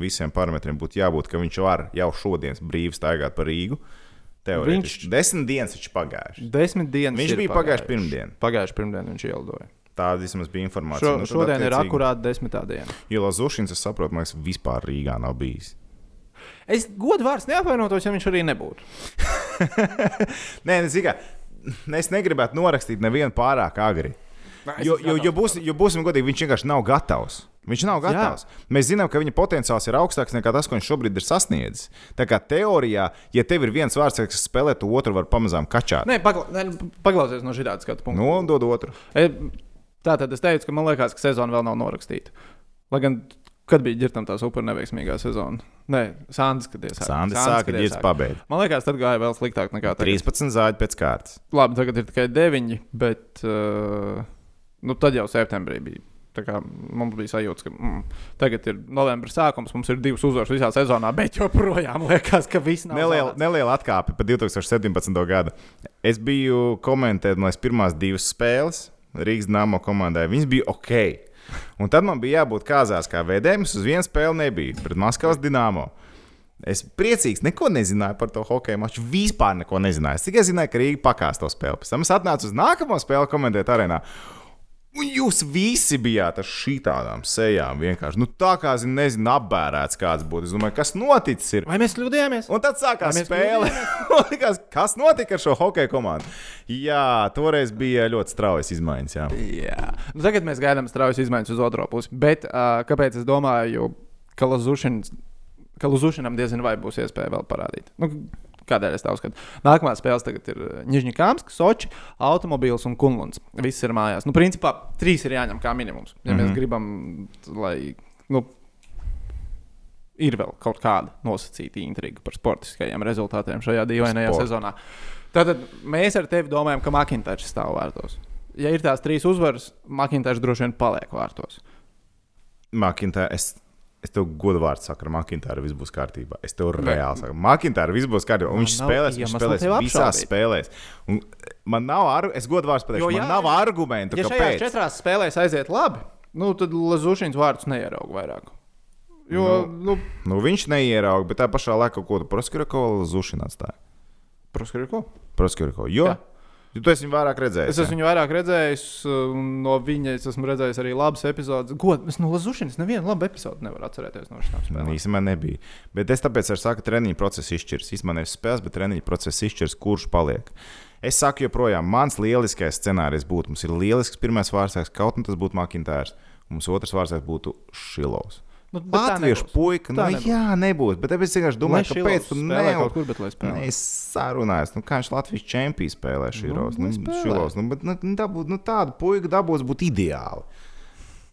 Speaker 2: visiem parametriem būtu jābūt, ka viņš var jau šodien brīvi staigāt pa Rīgu. Teorētiski. Viņš... Desmit dienas viņš pagājuši.
Speaker 1: Desmit dienas.
Speaker 2: Viņš
Speaker 1: ir
Speaker 2: bija pagājuši pirmdien.
Speaker 1: Pagājuši pirmdien viņš ielidoja.
Speaker 2: Tāda vismaz bija informācija.
Speaker 1: Šo,
Speaker 2: Nu,
Speaker 1: šodien ir
Speaker 2: attiecīgi-
Speaker 1: akurāti desmitā diena.
Speaker 2: Jo Lazušins, es saprotu, man liekas, vispār Rīgā nav bijis.
Speaker 1: Es godu vārds neapvainotos, ja viņš arī nebūtu.
Speaker 2: Nē, nezinu, kā. Es negribētu norakstīt nevienu pārāk agri. Jo, jo, jo, būs, jo būsim godīgi, viņš vienkārši nav gatavs. Viņš nav gatavs. Jā. Mēs zinām, ka viņa potenciāls ir augstāks nekā tas, ko viņš šobrīd ir sasniedzis. Tā kā teorijā, ja tev ir viens vārds, kas spēlē, to otru var pamazām kačāt.
Speaker 1: Nē, pagla ne, paklausies no šāda skatu punkta.
Speaker 2: Nu, un dod otru.
Speaker 1: E, Tā tad es teicu, ka man liekas, ka sezona vēl nav norakstīta. Lai gan, kad bija ģirtam tā super neveiksmīgā sezona? Nē, Sandis, kad iesāka.
Speaker 2: Sandis sāka ģērbs pabeigt.
Speaker 1: Man liekas, tad gāja vēl sliktāk nekā tagad.
Speaker 2: 13 zāģi pēc kārtas.
Speaker 1: Labi, tagad ir tikai 9, bet uh, nu, tad jau septembrī bija. Tā kā mums bija sajūta, ka mm, tagad ir novembris sākums, mums ir divas uzvaras visā sezonā, bet joprojām liekas, ka viss nav
Speaker 2: Neliela,
Speaker 1: zaudēts.
Speaker 2: neliela atkāpe par 2017. gadu. Es biju komentējis, pirmās divas spēles Rīgas Dāmo komandai. Viņas bija ok. Un tad man bija jābūt kāzās, kā vēdējiem. Uz vienu spēli nebija pret Maskavas Dienāmo. Es priecīgs, neko nezināju par to hokeja maču. Vispār neko nezināju. Es tikai zināju, ka Rīga pakās to spēli. Pēc tam es atnācu uz nākamo spēli komentēt arēnā. Un jūs visi bijāt ar šitām sejām. Vienkārši nu, tā kā, zin, nezinu, apbērēts kāds būtu. Es domāju, kas noticis? Ir?
Speaker 1: Vai mēs kļūdījāmies?
Speaker 2: Un tad sākās spēle. Likās, kas notika ar šo hokeja komandu? Jā, toreiz bija ļoti straujas izmaiņas. Jā.
Speaker 1: Jā, nu, tagad mēs gaidām straujas izmaiņas uz otro pusi. Bet uh, kāpēc es domāju, ka Lazušinam diezgan vai būs iespēja vēl parādīt? Nu, kādēļ es tā uzskatu? Nākamā spēle tagad ir Nižņikāms, Soči, Automobīls un Kunluns. Viss ir mājās. Nu, principā trīs ir jāņem kā minimums. Ja mm -hmm. mēs gribam, lai. Nu, Ir vēl kaut kāda nosacīta intriga par sportiskajiem rezultātiem šajā dīvainajā
Speaker 2: Sport.
Speaker 1: sezonā. Tātad mēs ar tevi domājam, ka Makintārs stāv vārtos. Ja ir tās trīs uzvaras, Makintārs droši vien paliek vārtos.
Speaker 2: Makintāra, es, tev godu vārdu saku, ar Makintāru viss būs kārtībā. Es tev reāli saku, Makintāra viss būs kārtībā. Un
Speaker 1: Man
Speaker 2: viņš
Speaker 1: nav
Speaker 2: spēlēs, viņš
Speaker 1: iemesla
Speaker 2: spēlēs visās spēlēs. Un man nav, ar, es godu vārdu pateikšu,
Speaker 1: Jo,
Speaker 2: man
Speaker 1: jā,
Speaker 2: nav
Speaker 1: ja-
Speaker 2: argumentu,
Speaker 1: Ja
Speaker 2: kāpēc.
Speaker 1: četrās spēlēs aiziet labi, nu, tad Lazušins vārdus neierauga vairāk. Jo, nu,
Speaker 2: Nu, viņš neierauga, bet tā pašā laikā, ko tu Proskurakovu Zušinu atstāji.
Speaker 1: Proskari, ko?
Speaker 2: Proskurakovu. Jo,
Speaker 1: Jā.
Speaker 2: Jo tu esi viņu vairāk redzējis.
Speaker 1: Es esmu viņu vairāk redzējis, un no viņa es esmu redzējis arī labas epizodes. God, es no Lazušinas nevienu labu epizodu nevaru atcerēties no šīm spēlēm.
Speaker 2: īstenībā nebija. Bet es tāpēc arī saku, ka treniņa process izšķirs. Īstenībā nevis spēles, bet treniņa process izšķirs, kurš paliek. Es saku, joprojām, mans lieliskais scenārijs būtu, mums ir lielisks pirmais vārdsargs, kaut arī tas būtu Makintārs, un mums otrs vārdsargs būtu Šilovs.
Speaker 1: Nu,
Speaker 2: Latviešu puika, nu,
Speaker 1: nebūs.
Speaker 2: jā, nebūs. Bet es vienkārši domāju,
Speaker 1: Šilovs
Speaker 2: tu
Speaker 1: spēlē
Speaker 2: nevari
Speaker 1: kaut kur, bet lai spēlē.
Speaker 2: Nē, es sarunājos, nu, kā viņš Latvijas čempions spēlē šī
Speaker 1: Nu,
Speaker 2: Nu, šilos, nu, bet, nu, dabūt, nu, tādu puiku dabūs būtu ideāli.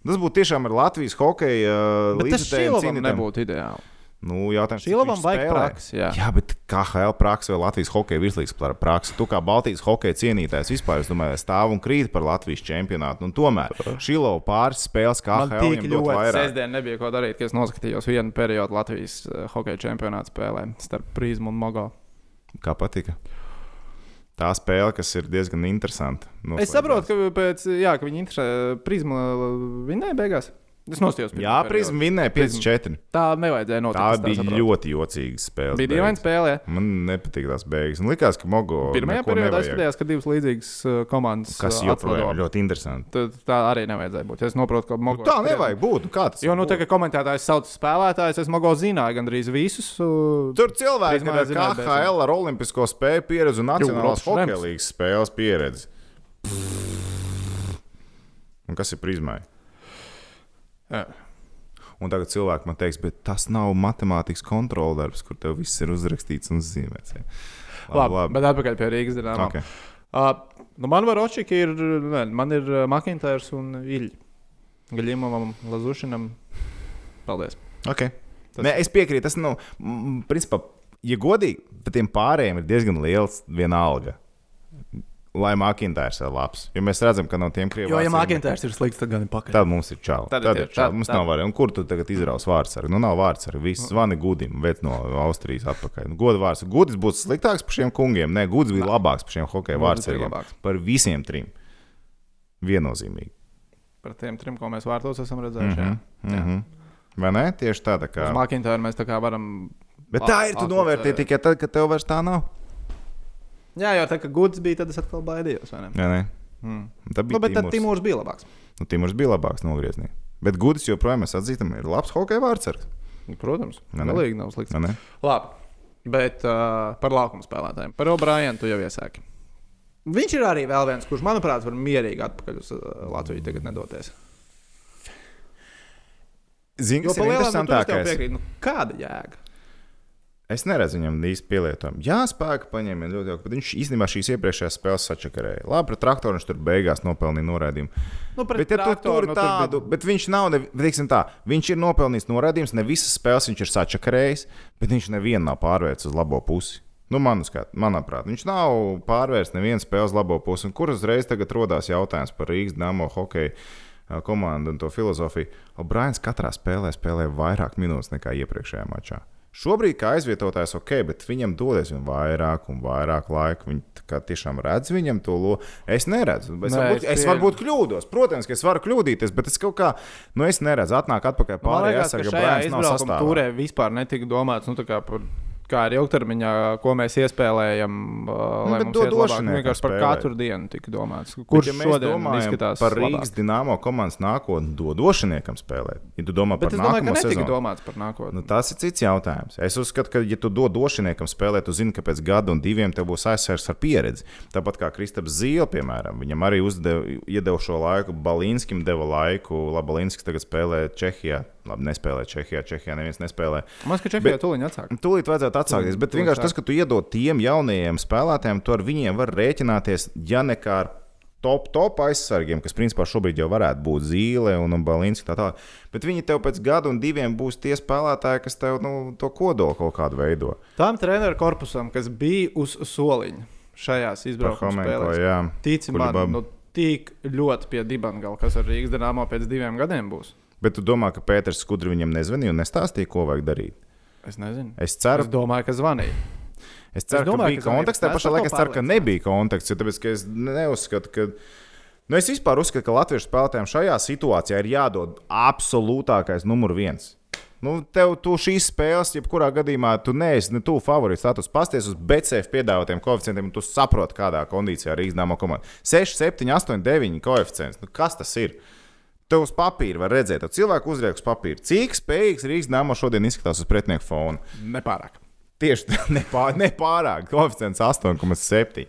Speaker 2: Tas būtu tiešām ar Latvijas hokeja
Speaker 1: tas
Speaker 2: līdzekļiem
Speaker 1: Šilovam nebūtu ideāli.
Speaker 2: Nu, jautājums,
Speaker 1: Šilovam
Speaker 2: viņš
Speaker 1: vajag praksi, jā.
Speaker 2: jā, bet KHL praksa vai Latvijas hokeja virslīgas praksa? Tu kā Baltijas hokeja cienītājs vispār, es domāju, stāv un krīt par Latvijas čempionātu. Un tomēr Šilova pāris spēles KHL
Speaker 1: tik ļoti
Speaker 2: vairāk.
Speaker 1: sestdien nebija ko darīt, ka es noskatījos vienu periodu Latvijas uh, hokeja čempionāta spēlē starp Prīzmu un Mogo.
Speaker 2: Kā patika? Tā spēle, kas ir diezgan interesanta.
Speaker 1: Es saprotu, ka, pēc, jā, ka viņi interesē Prīzmu vinnēja beigās. Es nostājos. pirmo
Speaker 2: Jā,
Speaker 1: periodu.
Speaker 2: Prisma vinnēja 5-4.
Speaker 1: Tā nevajadzēja notikt.
Speaker 2: Tā
Speaker 1: es
Speaker 2: bija
Speaker 1: saprotu.
Speaker 2: ļoti jocīga spēle.
Speaker 1: Bija dīvaina spēlē.
Speaker 2: Man nepatīk tās beigas. Man liekas, ka Mogo.
Speaker 1: Pirmajā periodā
Speaker 2: nevajag.
Speaker 1: skatījās, ka divas līdzīgas uh, komandas
Speaker 2: Kas
Speaker 1: uh,
Speaker 2: joprojām
Speaker 1: atlido.
Speaker 2: ļoti interesanti.
Speaker 1: Tad Tā arī nevajadzēja būt. Es saprotu, ka
Speaker 2: Nu,
Speaker 1: Mogo.
Speaker 2: tā nevajag būt. Nu, kā tas
Speaker 1: Jo, nu, tā kā komentētājs sauc spēlētājus, es Mogo zināju gandrīz visus. uh,
Speaker 2: Tur cilvēki ir
Speaker 1: zināt,
Speaker 2: KHL ar olimpisko spēju pieredzi un nacionālās hokeja līnijas spēles pieredzi. Un kas ir prizmai?
Speaker 1: Jā.
Speaker 2: Un tagad cilvēki man teiks, bet tas nav matemātikas kontroldarbs, kur tev viss ir uzrakstīts un zīmēts. Ja.
Speaker 1: Labi, labi. Bet atpakaļ pie Rīgas dīnāmā.
Speaker 2: Okay.
Speaker 1: Uh, nu man var očiki ir, ne, man ir uh, Makintārs un Ilģi. Gaļimavam, Lazušinam. Paldies.
Speaker 2: Okay.
Speaker 1: Tas-.
Speaker 2: Nē, es piekrītu. Tas, nu, principā, ja godīgi, tad tiem pārējiem ir diezgan liels vienalga. Lai Makintārs ir labs. Jo mēs redzam, ka no tiem krieviem.
Speaker 1: Jo, ja Makintārs ir slikts, tad gan ir pakaļ.
Speaker 2: Tad mums ir čau.
Speaker 1: Tad
Speaker 2: Tad,
Speaker 1: ir
Speaker 2: čau.
Speaker 1: tad-
Speaker 2: Mums
Speaker 1: tad-
Speaker 2: nav variantu. Un kur tu tagad izraus vārds ar? Nu, nav vārds ar. Viss zvani gudim, veids no Austrijas atpakaļ. Nu, goda vārds. Gudis būtu sliktāks par šiem kungiem. Nē, Gudis bija labāks par šiem hokeja vārdsargiem. Par visiem trim. Viennozīmīgi.
Speaker 1: Par tiem trim, ko mēs vārtos esam redzējuši.
Speaker 2: Mhm,
Speaker 1: Mm -hmm.
Speaker 2: mhm. Vai ne? Tieši tāda kā.
Speaker 1: Uz Makintāru mēs tā kā varam.
Speaker 2: Bet tā ir. Tu novērtēji tikai tad, kad tev vairs tā nav.
Speaker 1: Jā, jau tā kā gudrs bija, tad es atkal baidījos. vai ne?
Speaker 2: Jā, nē.
Speaker 1: Mm.
Speaker 2: Tā bija
Speaker 1: Nu, bet tad
Speaker 2: Timurs.
Speaker 1: Bija labāks.
Speaker 2: Nu, Timurs bija labāks nogriezienī. Bet Gudis joprojām mēs atzīstam, ir labs hokeja vārdsargs.
Speaker 1: Protams,
Speaker 2: Ne, ne.
Speaker 1: galīgi nav slikts.
Speaker 2: Vai ne?
Speaker 1: Labi, bet uh, par laukuma spēlētājiem. Par O'Brienu tu jau iesāki. Viņš ir arī vēl viens, kurš, manuprāt, var mierīgi atpakaļ uz uh, Latviju tagad nedoties.
Speaker 2: Zini, kas ir
Speaker 1: nu,
Speaker 2: interesantākais?
Speaker 1: nu, kāda jēga?
Speaker 2: Es neredzu viņam īsti pielietojumu. Jā, spēka paņēma ļoti jauki, bet viņš īstenībā šīs iepriekšējās spēles sačakarēja. Labi, pret traktoru viņš tur beigās nopelnīja noraidījumu.
Speaker 1: Nu,
Speaker 2: Bet, ja
Speaker 1: traktoru,
Speaker 2: tur
Speaker 1: nu,
Speaker 2: tādu, bet viņš nav, ne, teiksim tā, viņš ir nopelnījis noraidījumus, ne visas spēles viņš ir sačakarējis, bet viņš nevienu nav pārvērts uz labo pusi. Nu, man skat, manuprāt, viņš nav pārvērsts nevienu spēli uz labo pusi. Un kur uzreiz tagad rodās jautājums par Rīgas dāmo hokeju komandu un to filozofiju? O'Briens katrā spēlē spēlē vairāk minūtes nekā iepriekšējā mačā. Šobrīd, kā aizvietotājs, ok, bet viņam dodas vien vairāk un vairāk laika. Viņi tiešām redz viņam to lomu. Es neredzu. Es,
Speaker 1: Nē,
Speaker 2: varbūt,
Speaker 1: es
Speaker 2: es varbūt kļūdos. Protams, ka es varu kļūdīties, bet es kaut kā, nu, es neredzu, atnāk atpakaļ pārējā
Speaker 1: ka
Speaker 2: aizsarga
Speaker 1: šajā izbraukuma turē vispār netika domāts nu, par kā ir ilgtermiņā, ko mēs iespējam, uh, lai
Speaker 2: bet
Speaker 1: mums labāk.
Speaker 2: došiniekam
Speaker 1: Vienkārši par katru dienu tika domāts.
Speaker 2: Bet,
Speaker 1: Kurš
Speaker 2: ja mēs
Speaker 1: šodien izskatās
Speaker 2: par
Speaker 1: labāk?
Speaker 2: Rīgas dīnāmo komandas nākotni, dod došiniekam spēlēt. Ja tu domā
Speaker 1: Bet
Speaker 2: par
Speaker 1: domāju,
Speaker 2: nākamo
Speaker 1: netika
Speaker 2: sezonu,
Speaker 1: domāts par nākotni.
Speaker 2: Nu, tas ir cits jautājums. Es uzskatu, ka, ja tu dod došiniekam spēlēt, tu zini, ka pēc gada un diviem tev būs aizsargs ar pieredzi. Tāpat kā Kristaps Zīle, piemēram, viņam arī uzdeva, iedeva šo laiku, Balīnskim deva laiku. Labi, Balīnskis tagad spēlē Čehijā. Labi, nespēlē Čehijā. Čehijā neviens nespēlē.
Speaker 1: Man liekas, ka
Speaker 2: Bet-
Speaker 1: Čehijā tuliņi atsāk.
Speaker 2: Tūlīt vajadzētu atsākties, bet vienkārši tas, ka tu iedod tiem jaunajiem spēlētājiem, tu ar viņiem var rēķināties, ja ne kā ar top, top aizsargiem, kas principā šobrīd jau varētu būt Zīle un, un Balīns. Tā tā. Bet viņi tev pēc gada un diviem būs tie spēlētāji, kas tev nu, to kodolu kaut kādu veido.
Speaker 1: Tām treneru korpusam, kas bija uz soliņa šajās izbraukuma spēlēs,
Speaker 2: jā.
Speaker 1: tici man, nu, tik ļoti pie dibangala, kas ar Rīgas dīnāmo pēc diviem gadiem būs.
Speaker 2: Bet tu domā, ka Pēters Skudri viņam nezvanīja un nestāstīja, ko vajag darīt?
Speaker 1: Es nezinu.
Speaker 2: Es ceru,
Speaker 1: Es domāju, ka zvanīja.
Speaker 2: Es ceru,
Speaker 1: Es domāju,
Speaker 2: ka bija konteksts. Tajā pašā laikā es ceru, ka nebija konteksts. Tāpēc, es neuzskatu, ka. Nu, es vispār uzskatu, ka latviešu spēlētājiem šajā situācijā ir jādod absolūtākais numur viens. Nu, tev šīs spēles, jebkurā gadījumā, tu neesi ne tuvu favorīts. Tātad pasties uz BCF piedāvātiem koeficientiem, un tu saproti, kādā kondīcijā ir iznāma komanda. 6, 7, 8, 9 koeficients. Nu, kas tas ir? Tev uz papīra var redzēt, ka cilvēku uzrieku uz papīra. Cik spējīgs Rīgas dāmas šodien izskatās uz pretinieku fona?
Speaker 1: Nepārāk.
Speaker 2: Tieši tā, nepār, nepārāk. Koeficients 8,7.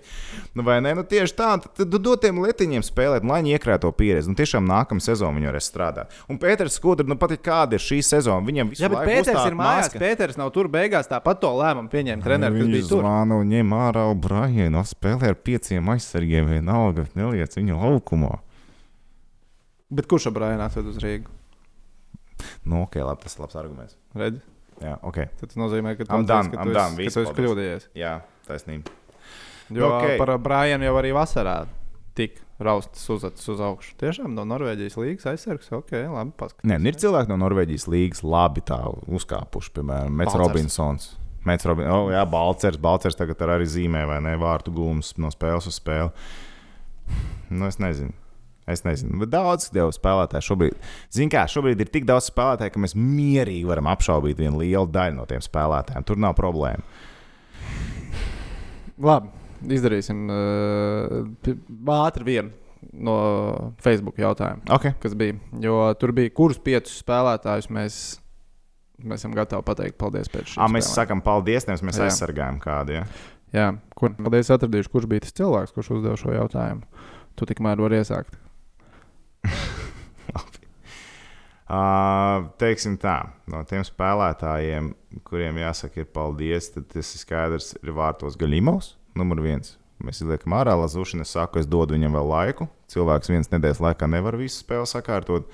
Speaker 2: Nu, vai ne? Nu, tieši tā, tad dod tiem letiņiem spēlēt, lai viņi iekrāto pieredzi. Nu, tiešām nākamā sezona viņi varēs strādāt. Un Pēters Skudrs, nu, pat kāda ir šī sezona, viņam visu
Speaker 1: Jā, bet Pēters ir mājās.
Speaker 2: maska.
Speaker 1: Pēters nav tur beigās. Tāpat to lēmumu pieņēma treneris,
Speaker 2: Viņš
Speaker 1: bija tur.
Speaker 2: zvana un ņem ārā O'Brienu, spēlē ar pieciem aizsargiem, vienalga, neliec viņu laukumā.
Speaker 1: Bet kurš ar Brianu atved uz Rīgu?
Speaker 2: Nu, ok, labi, tas ir labs arguments.
Speaker 1: Redzi?
Speaker 2: Jā, ok.
Speaker 1: Tad tas nozīmē, ka tu
Speaker 2: done,
Speaker 1: ka tu
Speaker 2: done,
Speaker 1: esi- ka tu esi kļūdījies.
Speaker 2: Jā, taisnība.
Speaker 1: Jo
Speaker 2: Ok.
Speaker 1: okay. par Brianu jau arī vasarā tika raustas uzacis uz augšu. Tiešām no Norvēģijas līnijas aizsargs. Ok, labi, paskatās.
Speaker 2: Nē, nu ir cilvēki no Norvēģijas līnijas labi tā uzkāpuši, piemēram, Mets. Robinsons. Mets Robin... oh, jā, Balcers, Balcers tagad ar arī zīmē, vai ne? Vārtu gūmus no spēles uz spēli. Nu, es nezinu. Es nezinu, bet daudz tev spēlētāju šobrīd. Zini, kā šobrīd ir tik daudz spēlētāju, ka mēs mierīgi varam apšaubīt vienu lielu daļu no tiem spēlētājiem. Tur nav problēma.
Speaker 1: Labi, izdarīsim uh, ātri vienu no Facebook jautājumiem,
Speaker 2: Okay.
Speaker 1: kas bija. Jo tur bija, kurus piecus spēlētājus mēs, mēs esam gatavi pateikt paldies pēc šī.
Speaker 2: Mēs sakām paldies, nevis mēs
Speaker 1: Jā.
Speaker 2: aizsargājam kādu. Ja?
Speaker 1: Jā, kur paldies atradīšu, kurš bija tas cilvēks, kurš uzdeva šo jautājumu. Tu tikmēr vari iesākt.
Speaker 2: Uh, teiksim tā, no tiem spēlētājiem, kuriem jāsaka, ir paldies, tad tas ir skaidrs, ir vārtos Gaļimovs, numur viens. Mēs izliekam ārā Lazušanu, es saku, es dodu viņam vēl laiku. Cilvēks viens nedēļas laikā nevar visu spēli sakārtot.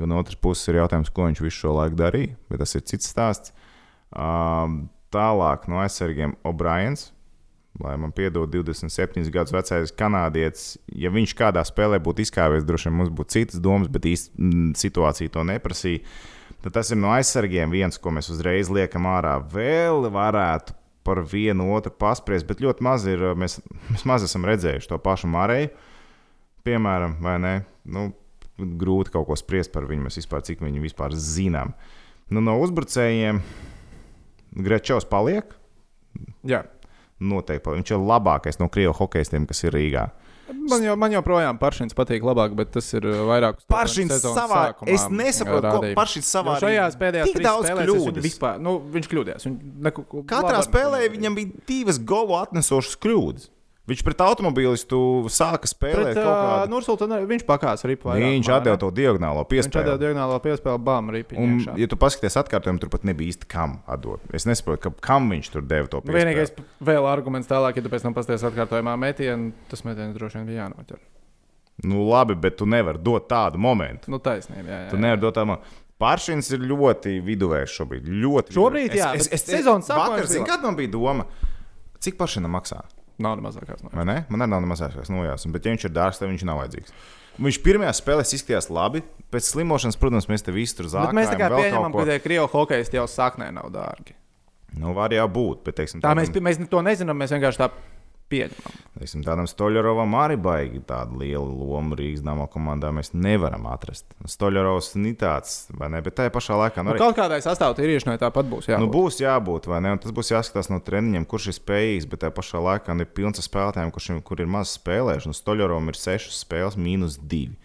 Speaker 2: No otras puses ir jautājums, ko viņš visu šo laiku darīja, bet tas ir cits stāsts. Tālāk no aizsargiem O'Briens. Lai man piedod 27 gadus vecais kanādietis, ja viņš kādā spēlē būtu izkāpies, droši vien mums būtu citas domas, bet īstenībā situācija to neprasīja. Tad tas ir no aizsargiem viens, ko mēs uzreiz liekam ārā. Vēl varētu par vienu otru paspriest, bet ļoti maz ir. Mēs, mēs maz esam redzējuši to pašu Marēju, piemēram, vai ne? Nu, grūti kaut ko spriest par viņu. Mēs vispār cik viņu vispār zinām. Nu, no uzbrucējiem Grečovs paliek.
Speaker 1: Jā.
Speaker 2: Noteikti. Viņš ir labākais no krievu hokeistiem, kas ir Rīgā.
Speaker 1: Man jau, man joprojām Paršins patīk labāk, bet tas ir uh, vairāk uz
Speaker 2: Paršins savā,
Speaker 1: sākumā,
Speaker 2: es nesaprotu, ko
Speaker 1: rādīja.
Speaker 2: Paršins savā
Speaker 1: Jo šajās pēdējās
Speaker 2: tik daudz kļūdas.
Speaker 1: Vispār, nu, viņš kļūdījās. Viņ, neku,
Speaker 2: Katrā
Speaker 1: labāk
Speaker 2: spēlē viņam bija divas golu atnesošas kļūdas. Viņš pret automobilistu sāka spēlēt
Speaker 1: Pret,
Speaker 2: kaut
Speaker 1: uh,
Speaker 2: kādu.
Speaker 1: Nursultanu viņš pakās ripu.
Speaker 2: Viņš atdeva to diagonālo
Speaker 1: Viņš atdeva
Speaker 2: piespēli.
Speaker 1: diagonālo piespēli bām ripiņu.
Speaker 2: Un,
Speaker 1: iekšā.
Speaker 2: ja tu paskaties atkārtojumu, tur pat nebija īsti kam atdot. Es nesaprotu, ka, kam viņš tur deva to piespēli.
Speaker 1: vienīgais vēl arguments tālāk, ja tu pēc tam pasties atkārtojumā metienu, tas metiens droši vien bija jānoķer.
Speaker 2: Nu, labi, bet tu nevari dot tādu momentu.
Speaker 1: Nu, taisnība, jā, jā,
Speaker 2: Tu
Speaker 1: jā.
Speaker 2: nevari dot tādu momentu. Pāršins ir ļoti viduvējs šobrīd. Ļoti
Speaker 1: Šobrīd,
Speaker 2: viduvējs.
Speaker 1: jā,
Speaker 2: es, es, es,
Speaker 1: sezonas sākumā
Speaker 2: vakar,
Speaker 1: bija
Speaker 2: kad man bija doma, cik pašinam maksā.
Speaker 1: Nav ne mazākās. No.
Speaker 2: Vai ne? Man arī nav nemazākās nojautas, bet, ja viņš ir dārgs, tad viņš nav vajadzīgs. Viņš pirmajā spēlē izskatījās labi. Pēc slimošanas, protams, mēs te visi tur
Speaker 1: Bet
Speaker 2: zāģējām.
Speaker 1: mēs tā kā pieņemam, ka krievu hokeisti jau saknē nav dārgi.
Speaker 2: Nu, var jau būt, bet, teiksim,
Speaker 1: Tā mēs,
Speaker 2: tādam-
Speaker 1: mēs to nezinām. Mēs vienkārši tā pieņemama.
Speaker 2: Teiksim, tādam Stoļerovam arī baigi tādu lielu lomu Rīgas dāmas komandā mēs nevaram atrast. Stoļerovs ir tāds, vai ne? Bet tajā pašā laikā
Speaker 1: Nu,
Speaker 2: nu, arī,
Speaker 1: kaut kādai sastāvdaļai tāpat būs. Jā,
Speaker 2: nu, būs jābūt, vai ne? Un tas būs jāskatās no treniņiem, kurš ir spējīgs, bet tajā pašā laikā nu, ir pilns ar spēlētājiem, kurš, kur ir maz spēlējuši. Nu, Stoļerovam ir sešas spēles, mīnus divi.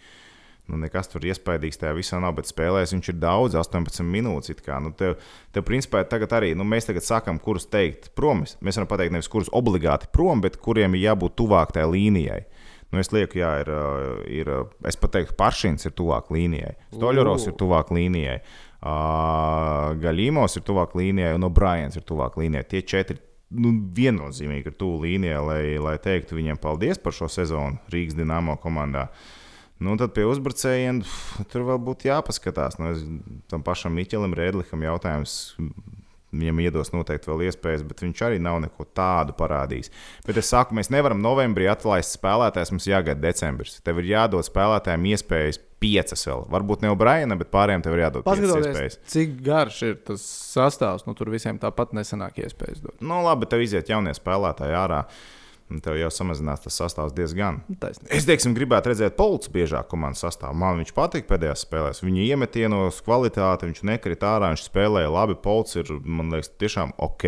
Speaker 2: Nu, nekas tur iespaidīgs tajā visā nav, bet spēlēs viņš ir daudz, 18 minūtes. Nu, tev, tev, principā, tagad arī, nu, mēs tagad sakām, kurus teikt prom. Mēs varam pateikt, nevis kurus obligāti prom, bet kuriem ir jābūt tuvāk tajā līnijai. Nu, es lieku, jā, ir, uh, ir, uh, es pat teiktu, Paršins ir tuvāk līnijai, Stoļoros ir tuvāk līnijai, uh, Gaļīmos ir tuvāk līnijai un O'Briens ir tuvāk līnijai. Tie četri nu, viennozīmīgi ir tuvu līnijai, lai, lai teiktu viņiem paldies par šo sezonu Rīgas Dienāmo komandā. Nu, tad pie uzbrucējiem tur vēl būtu jāpaskatās. Nu, es, tam pašam Miķelim Rēdlikam jautājums. Viņam iedos noteikti vēl iespējas, bet viņš arī nav neko tādu parādījis. Bet es saku, mēs nevaram novembrī atlaist spēlētājus, mums jāgaida decembris. Tev ir jādod spēlētājiem iespējas piecas vēl. Varbūt ne O'Briena, bet pārējiem tev ir jādod iespējas.
Speaker 1: cik garš ir tas sastāvs, nu tur visiem tāpat nesanāk iespējas dot.
Speaker 2: Nu, labi, tev iziet jaunie spēlētāji ārā. un Tev jau samazinās tas sastāvs diezgan.
Speaker 1: Taisnība.
Speaker 2: Es teiksim, gribētu redzēt Polts biežāk komandas sastāvā. Man viņš patīk pēdējās spēlēs. Viņa iemetienos kvalitāti, viņš nekrita ārā, viņš spēlēja labi. Polts ir, man liekas, tiešām ok.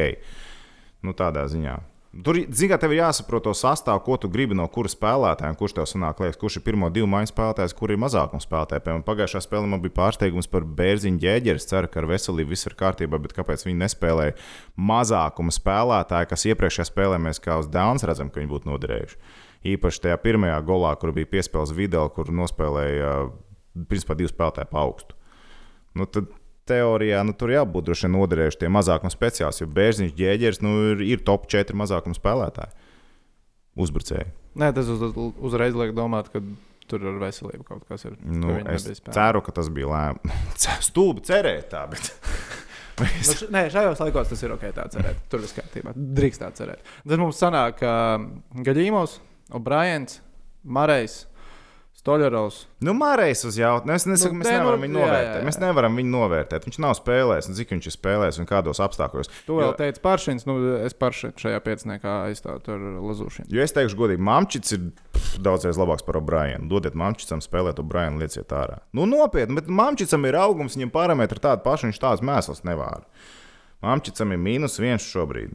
Speaker 2: Nu, tādā ziņā. Tur, zinām, tev ir jāsaprot to sastāvu, ko tu gribi no kura spēlētāja, kurš tev sanāk, liekas, kurš ir pirmo divu maiņu spēlētājs, kur ir mazākuma spēlētāja. Piemēram, pagājušā spēlē man bija pārsteigums par Bērziņu ģēģeri. Es ceru, ka ar veselību viss ir kārtībā, bet kāpēc viņi nespēlēja mazākuma spēlētāju, kas iepriekšējā spēlē mēs kā uz Dānas redzam, ka viņi būtu noderējuši. Īpaši tajā pirmajā golā, kur bija piespēles video, kur nospēlēja principā divu spēlētāju pa augstu. Nu, tad teorijā nu, tur jābūt droši vien noderējuši tie mazākuma speciālisti, jo Bērziņš ģēģeris nu, ir, ir top 4 mazākuma spēlētāji. Uzbrucēji.
Speaker 1: Nē, tas uz, uzreiz liek domāt, ka tur ar veselību kaut kas ir.
Speaker 2: Nu, es ceru, ka tas bija lēmums. Stulbi cerēt tā, bet.
Speaker 1: Nu, š- Nē, šajos laikos tas ir ok, tā cerēt. Tur viss kārtībā. Drīkst tā cerēt. Tad mums sanāk, ka Gaļīmos, O'Briens, Marejs, Stoļerovs.
Speaker 2: Nu, Mārējs uz jautājumu. Es nesaku,
Speaker 1: Nu,
Speaker 2: mēs
Speaker 1: nu,
Speaker 2: nevaram viņu
Speaker 1: jā, jā,
Speaker 2: novērtēt.
Speaker 1: jā.
Speaker 2: Mēs nevaram viņu novērtēt. Viņš nav spēlējis, un cik viņš ir spēlējis un kādos apstākļos.
Speaker 1: Tu vēl
Speaker 2: Jo-
Speaker 1: teici Paršins, nu es Paršinu šajā pieciniekā aizstāvu ar Lazūšanu.
Speaker 2: Jo es teikšu, godīgi, Mamčits ir pff, daudzreiz labāks par O'Brienu. Dodiet Mamčicam spēlēt, O'Brienu lieciet ārā. Nu, nopietni, bet Mamčicam ir augums, viņam parametri tādi paši, viņš tāds mēsls nevar. Mamčicam ir mīnus viens šobrīd.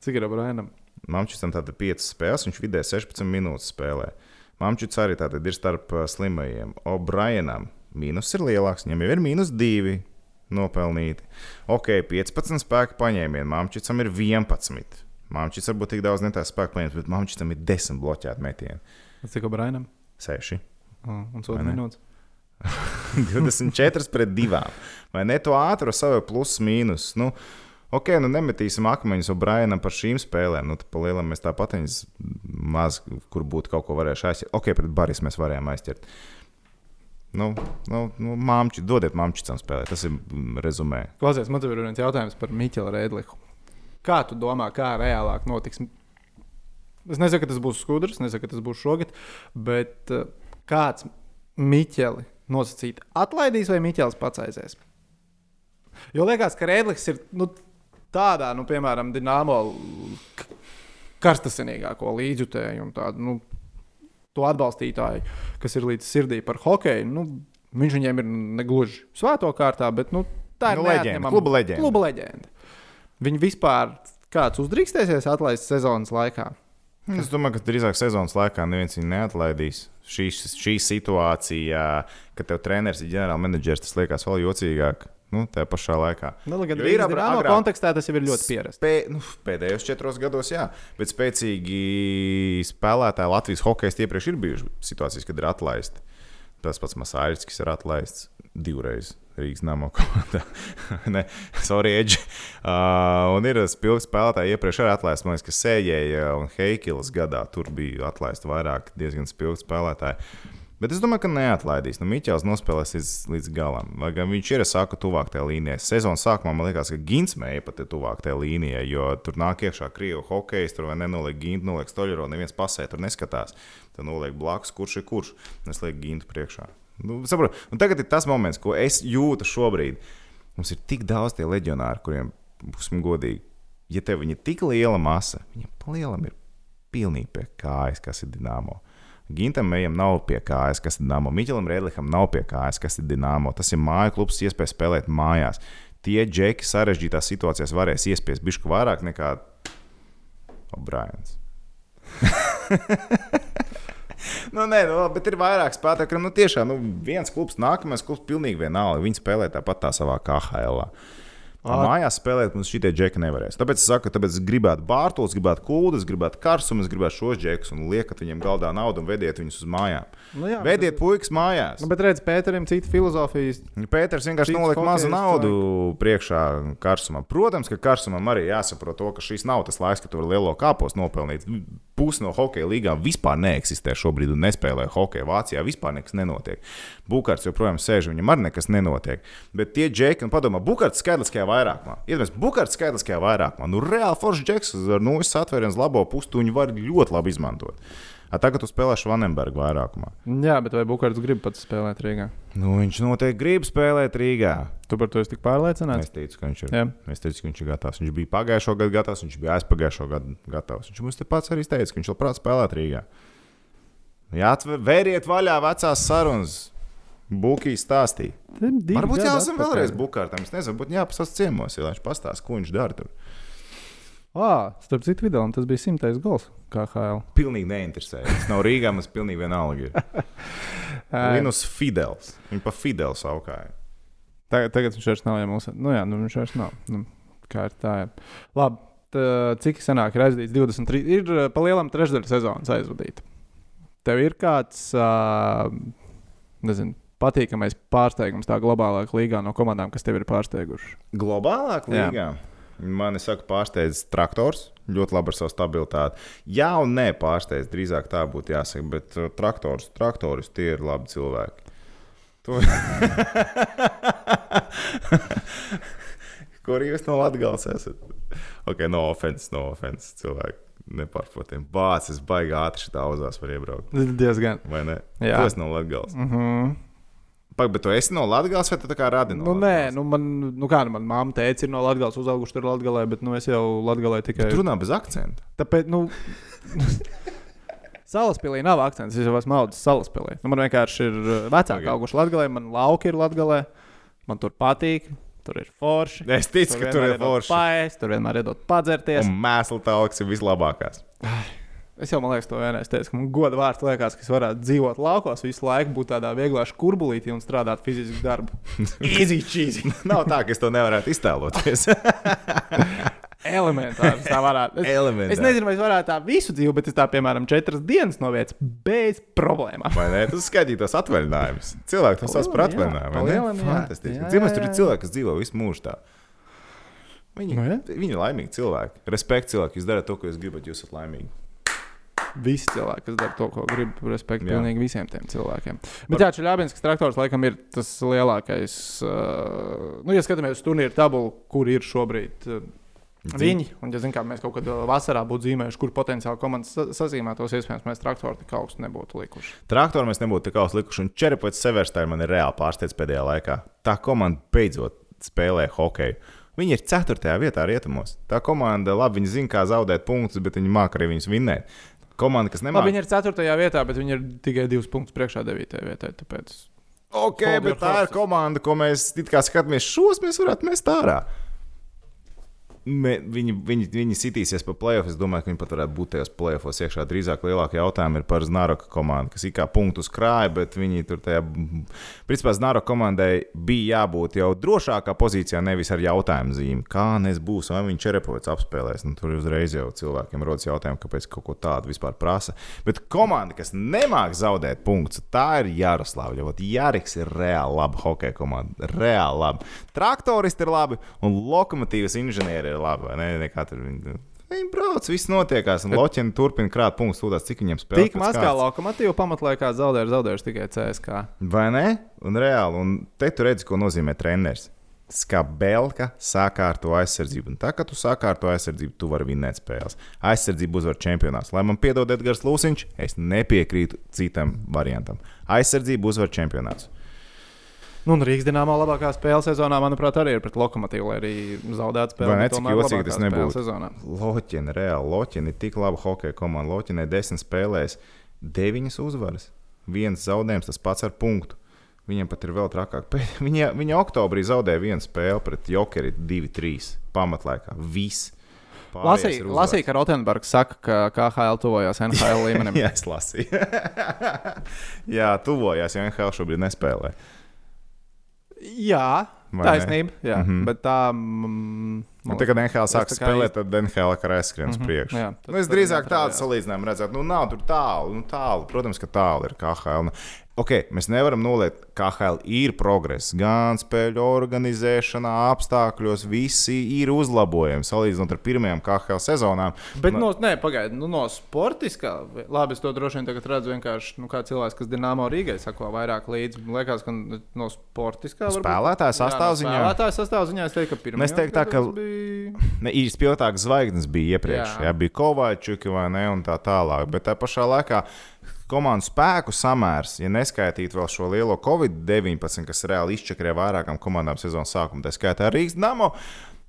Speaker 1: Cik ir O'Brienam?
Speaker 2: Mamčicam ir 5 spēles, viņš vidē 16 minūtes spēlē. Mamčits arī tātad ir starp slimajiem. O'Brienam mīnus ir lielāks, viņam jau ir mīnus 2 nopelnīti. Ok, 15 spēku paņēmieni, Mamčicam ir 11. Mamčits varbūt tik daudz netājas spēku paņemt, bet Mamčicam ir 10 bloķēti metieni.
Speaker 1: Cik O'Brienam?
Speaker 2: 6.
Speaker 1: Oh, un
Speaker 2: Vai
Speaker 1: soda
Speaker 2: ne?
Speaker 1: minūtes.
Speaker 2: 24 pret 2. Vai ne to ātru savu plus mīnus? Nu, ok, nu nemetīsim akmeņus O'Brienam par šīm spēlēm. Nu, pa lielam mēs tāpat viņas maz, kur būtu kaut ko varējuši aizķert. Ok, pret Baris mēs varējām aizķert. Nu, nu, nu māmči, dodiet māmčicam spēlēt. Tas ir mm, rezumē.
Speaker 1: Klausies, man te ir viens jautājums par Miķelu Rēdliku. Kā tu domā, kā reālāk notiks? Es nesaku, ka tas būs skudrs, nesaku, ka tas būs šogad, bet uh, kāds Miķeli nosacīt atlaidīs vai Miķels pats aizies? Jo liekas, ka Rēdlis ir nu, tādā, nu, piemēram, Dienāmo k- karstasinīgāko līdzjutēju un tādu nu, to atbalstītāju, kas ir līdz sirdī par hokeju. Nu, viņš viņiem ir negluži svēto kārtā, bet nu, tā ir
Speaker 2: Nu, leģenda, kluba leģenda.
Speaker 1: Kluba leģenda. Viņi vispār kāds uzdrīkstēsies atlaist sezonas laikā.
Speaker 2: Es domāju, ka drīzāk sezonas laikā neviens viņu neatlaidīs. Šī, šī situācija, kad tev treneris ir ģenerālmenedžers, tas liekas vēl jocīgāk. Nu, tā pašā laikā.
Speaker 1: Nu, gan
Speaker 2: ir
Speaker 1: Dienāmo
Speaker 2: agrāk-
Speaker 1: kontekstā tas jau ir ļoti pierasts.
Speaker 2: Spē, nu, pēdējos četros gados, jā, bet spēcīgi spēlētāji Latvijas hokeja iepriekš ir bijuši situācijas, kad ir atlaisti. Tas pats Masāļs, kas ir atlaists divreiz Rīgas nama komandā. Nē, sorry, Edži. Uh, un ir spilgti spēlētāji iepriekš arī atlaisti. Man liekas, ka Sējēja un Heikils gadā tur bija atlaisti vairāk diezgan spilgti spēlētāji. Bet es domāju, ka neatlaidīs. Nu, Miķels nospēlēs līdz, līdz galam. Lai gan viņš ir sāku tuvāk tajā līnijā. Sezonas sākumā man liekas, ka Gins mēja pat ir tuvāk tajā līnijā, jo tur nāk iekšā krievu hokejs, tur nenoliek Gintu, noliek Stoļero, neviens pasē, tur neskatās. Tad noliek blakus, kurš ir kurš. Es lieku Gintu priekšā. Nu, saprotu. un tagad ir tas moments, ko es jūtu šobrīd. Mums ir tik daudz tie leģionāri, kuriem, būsim godīgi, ja tev ir tik liela masa, viņam palielam ir pilnīgi pie kājas, kas ir Dienāmo. Gintam Mejam nav pie kājas, kas ir Dienāmo. Miķelam Rēdlikam nav pie kājas, kas ir Dienāmo. Tas ir māju klubs, iespēja spēlēt mājās. Tie džeki sarežģītās situācijās varēs iespiest bišku vairāk nekā O'Briens. nu, nē, nu, bet ir vairāk spēlētāju, kuriem nu, tiešām nu, viens klubs, nākamais klubs, pilnīgi vienalga. Viņi spēlē tāpat tā savā KHL. -ā. Mājās spēlēt mums šitie džeki nevarēs. Tāpēc es saku, tāpēc es gribētu bārtos, gribētu kūdas, gribētu karstumu, es gribētu šos džekus un liekat viņiem galdā naudu un vediet viņus uz mājām.
Speaker 1: Nu, jā,
Speaker 2: Vediet puikas mājās.
Speaker 1: Nu, bet redziet, Pēterim cita filozofija.
Speaker 2: Pēters vienkārši nolika mazu naudu priekšā karstumam. Protams, ka karstumam arī jāsaprot to, ka šis nav tas laiks, kad tu vari lielo kāpos nopelnīt. Pusi no hokeja līgām vispār neeksistē šobrīd un nespēlē hokeju. Vācijā vispār nekas nenotiek. Bukārts joprojām sēž, viņam arī nekas nenotiek. Bet tie džeki, un padomā, Bukārts skaitliskajā vairākumā. Iedomājieties, Bukārts skaitliskajā vairākumā. Nu, reāli foršs džeks ar nulles atvērienas labo pusi, tu viņu var ļoti labi izmantot. A, tagad tu spēlē Švanenbergu vairākumā.
Speaker 1: Jā, bet vai Bukārts grib pats spēlēt Rīgā?
Speaker 2: Nu, viņš noteikti grib spēlēt Rīgā.
Speaker 1: Tu par to esi tik pārliecināts?
Speaker 2: Es teicu, ka viņš ir,
Speaker 1: Jā.
Speaker 2: es teicu, ka viņš ir gatavs. Viņš bija pagājušo gadu gatavs, viņš bija aizpagājušo gadu gatavs. Viņš mums te pats arī teica, ka viņš labprāt spēlētu Rīgā. Jā, vēriet vaļā vecās sarunas. Bukīs stāstīja. Varbūt jāsam vēlreiz bukārtam. Es nezinu, būtu jāpasās ciemos, ja viņš pastāsta, ko viņš dara tur.
Speaker 1: Ah, starp citu, video, tas bija simtais gols KHL.
Speaker 2: Pilnīgi neinteresē. Tas nav Rīgā, mums pilnīgi vienalga. ir. Linus Fidels. Viņa pa Fidelu saukāja.
Speaker 1: Tagad, tagad viņš vairs nav, ja mums nu, jā, nu, viņš vairs nav. Nu, kā ir tā? Jā. Labi, tā, cik senāk ir aizdīts 23, ir pa lielam trešdaļa sezonas aizvadīta. Tev ir kāds, uh, nezinu, patīkamais pārsteigums tā globālākā līgā no komandām, kas tev ir pārsteigušas.
Speaker 2: Globālāk
Speaker 1: Jā.
Speaker 2: līgā. Mani saka, pārsteidz traktors. Ļoti labi ar savu stabilitāti. Jā, un nē, pārsteidz. Drīzāk tā būtu jāsaka. Bet uh, traktors, traktoris tie ir labi cilvēki. To... Kur jūs no Latvijas esat? Ok, no offenses, no offenses. Cilvēki nepārprotami. Bācis baigā ātri šitā uzās var iebraukt.
Speaker 1: Diezgan.
Speaker 2: Vai ne?
Speaker 1: Jā.
Speaker 2: Esi no Latvijas.
Speaker 1: Mm -hmm.
Speaker 2: Pak, bet tu esi no Latvijas vai tu tā kā radi no
Speaker 1: Nu, nē,
Speaker 2: Latgales?
Speaker 1: nu, man, nu kā, nu, man māma teica, ir no Latvijas uzauguši tur Latvijā, bet nu, es jau Latvijā tikai.
Speaker 2: Tu runā bez akcenta.
Speaker 1: Tāpēc, nu, Salaspīlī nav akcents. Es jau esmu audzis salaspīlī. Nu, man vienkārši ir uh, vecāki
Speaker 2: Ok.
Speaker 1: okay. auguši Latvijā, man lauki ir Latvijā, man tur patīk, tur ir forši.
Speaker 2: Es ticu, ka tur ir forši.
Speaker 1: Pāri, tur vienmēr iedod padzerties.
Speaker 2: Un mēslu tauks ir vislabākās.
Speaker 1: Es jau man liekas, to vienreiz teicu, ka man goda vārds liekas, ka es varētu dzīvot laukos visu laiku, būt tādā vieglā kurbulītī un strādāt fizisku darbu. Easy cheesy.
Speaker 2: Nav tā, ka es to nevarētu iztēloties.
Speaker 1: Elementāri. tā varētu. Es,
Speaker 2: Elementāri.
Speaker 1: es nezinu, vai es varētu tā visu dzīvi, bet es tā, piemēram, četras dienas no vietas bez problēmām.
Speaker 2: Vai ne? Tas skaitītos atvaļinājumus. Cilvēki to sauc par atvaļinājumu. Fantastiski.
Speaker 1: Jā,
Speaker 2: tur ir cilvēki, kas dzīvo visu mūžu tā. Viņi,
Speaker 1: jā.
Speaker 2: viņi ir laimīgi cilvēki. Respekt cilvēki. Jūs darat to, ko jūs gribat, jūs esat laimīgi.
Speaker 1: Visi cilvēki, kas dara to, ko grib, respektu
Speaker 2: Jā.
Speaker 1: pilnīgi visiem tiem cilvēkiem. Bet jā, Čeļābinskas traktors laikam ir tas lielākais. Uh, nu, ja skatāmies uz turnīru tabulu, kur ir šobrīd uh, viņi, un ja zin, kā, mēs kaut kad vasarā būtu zīmējuši, kur potenciāli komandas sa- sazīmētos, iespējams, mēs traktoru tik augstu nebūtu likuši.
Speaker 2: Traktoru mēs nebūtu tik augstu likuši, un Čerepats Severstēns man ir reāli pārsteidz pēdējā laikā. Tā komanda beidzot spēlē hokeju. Viņi ir 4. vietā rietumos. Tā komanda, labi, zina, kā zaudēt punktus, bet viņi māca arī viņus vinnēt. Komanda, kas nemāca.
Speaker 1: viņi ir 4. vietā, bet viņi ir tikai 2 punktus priekšā 9. vietā. Tāpēc
Speaker 2: Ok,
Speaker 1: Hold
Speaker 2: bet tā ir
Speaker 1: horses.
Speaker 2: komanda, ko mēs skatāmies. Šos mēs varētu mest ārā. Viņi, viņi, viņi sitīsies pa playoffs. Es domāju, ka viņi pat varētu būt tajos playoffs iekšā. Drīzāk lielākie jautājumi ir par Znaroka komandu, kas it kā punktus krāja, bet viņi tur tajā. Principā Znaroka komandai bija jābūt jau drošākā pozīcijā, nevis ar jautājumu zīmi. Kā nes būs, vai viņš Čerepovits apspēlēs. Nu, tur uzreiz jau cilvēkiem rodas jautājumi, kāpēc kaut ko tādu vispār prasa. Bet komanda, kas nemāk zaudēt punktus, tā ir Jaroslavļa. Vot Jāriks ir reāli laba hokeja komanda. Reāli labi. Traktoristi ir labi un lokomotīvas inženieri ir labi. vai Ne? Nekā tur Viņi, viņi brauc, viss notiekās. Un Loķiņš turpina krāt punktus, tūlīt, cik viņiem spēlē.
Speaker 1: tik maz kā lokomotīva pamatlaikā zaudējuši, zaudējuši tikai CSK.
Speaker 2: Vai ne? Un reāli, un te tu redzi, ko nozīmē treneris. Skabelka sakārto aizsardzību. Un tā kā tu sakārto aizsardzību, tu vari vinnēt spēles. Aizsardzību uzvar čempionāts. Lai man piedod Edgars Lūsiņš, es nepiekrītu citam variantam. Aizsardzību uzvar čempionāts.
Speaker 1: Nu, un Rīgas dīnāmā labākā spēle sezonā, manuprāt, arī ir pret Lokomotīvu, lai arī zaudētu spēli. Bet
Speaker 2: cik jocīgi tas nebūtu? Loķina, reāli Loķina ir tik laba hokeja komanda. Loķina ir desmit spēlēs, deviņas uzvaras, viens zaudējums, tas pats ar punktu. Viņiem pat ir vēl trakāk. Viņa, viņa oktobrī zaudēja vienu spēli pret Jokeri 2-3 pamatlaikā. Viss.
Speaker 1: Lasīju,
Speaker 2: uzvaras.
Speaker 1: ka Rotenbergs saka, ka KHL tuvojās NHL līmenim.
Speaker 2: Jā, es lasīju. Jā, tuvojās, jo NHL šobrīd nespēlē.
Speaker 1: Jā,
Speaker 2: Vai
Speaker 1: taisnība. Jā, mm
Speaker 2: Mhm.
Speaker 1: -hmm. bet tā. Mm,
Speaker 2: Un Tagad NHL sāk
Speaker 1: tā kā
Speaker 2: spēlēt, tad NHL kā aizskrien uz
Speaker 1: Mhm,
Speaker 2: priekšu.
Speaker 1: jā, tad-
Speaker 2: Nu, es drīzāk tādu salīdzinājumu redzētu, nu, nav tur tālu. Nu, tālu. Protams, ka tālu ir KHL. Ok, mēs nevaram noliekt, ka KHL ir progress. Gan spēļu organizēšanā, apstākļos, visi ir uzlabojumi salīdzinot ar pirmajām KHL sezonām.
Speaker 1: Bet, no, nē, pagaidiet, nu, no sportiskā, labi, es to droši vien tagad redzu vienkārši nu, kā cilvēks, kas Dienāmo Rīgai sako vairāk līdzi. Liekas, ka no sportiskā
Speaker 2: Spēlētāja
Speaker 1: Jā, no
Speaker 2: sastāvziņā?
Speaker 1: Spēlētāja sastāvziņā es teiktu, ka pirmā.
Speaker 2: Es teiktu tā, ka-
Speaker 1: Bija...
Speaker 2: Ne, spilgtākas zvaigznes bija iepriekš. Jā.
Speaker 1: Jā,
Speaker 2: bija Kovačuki vai ne, un tā tālāk. Bet tā pašā laikā komandu spēku samērs, ja neskaitītu vēl šo lielo Covid-19, kas reāli izčakarēja vairākām komandām sezonas sākumā, tā skaitā Rīgas Damo.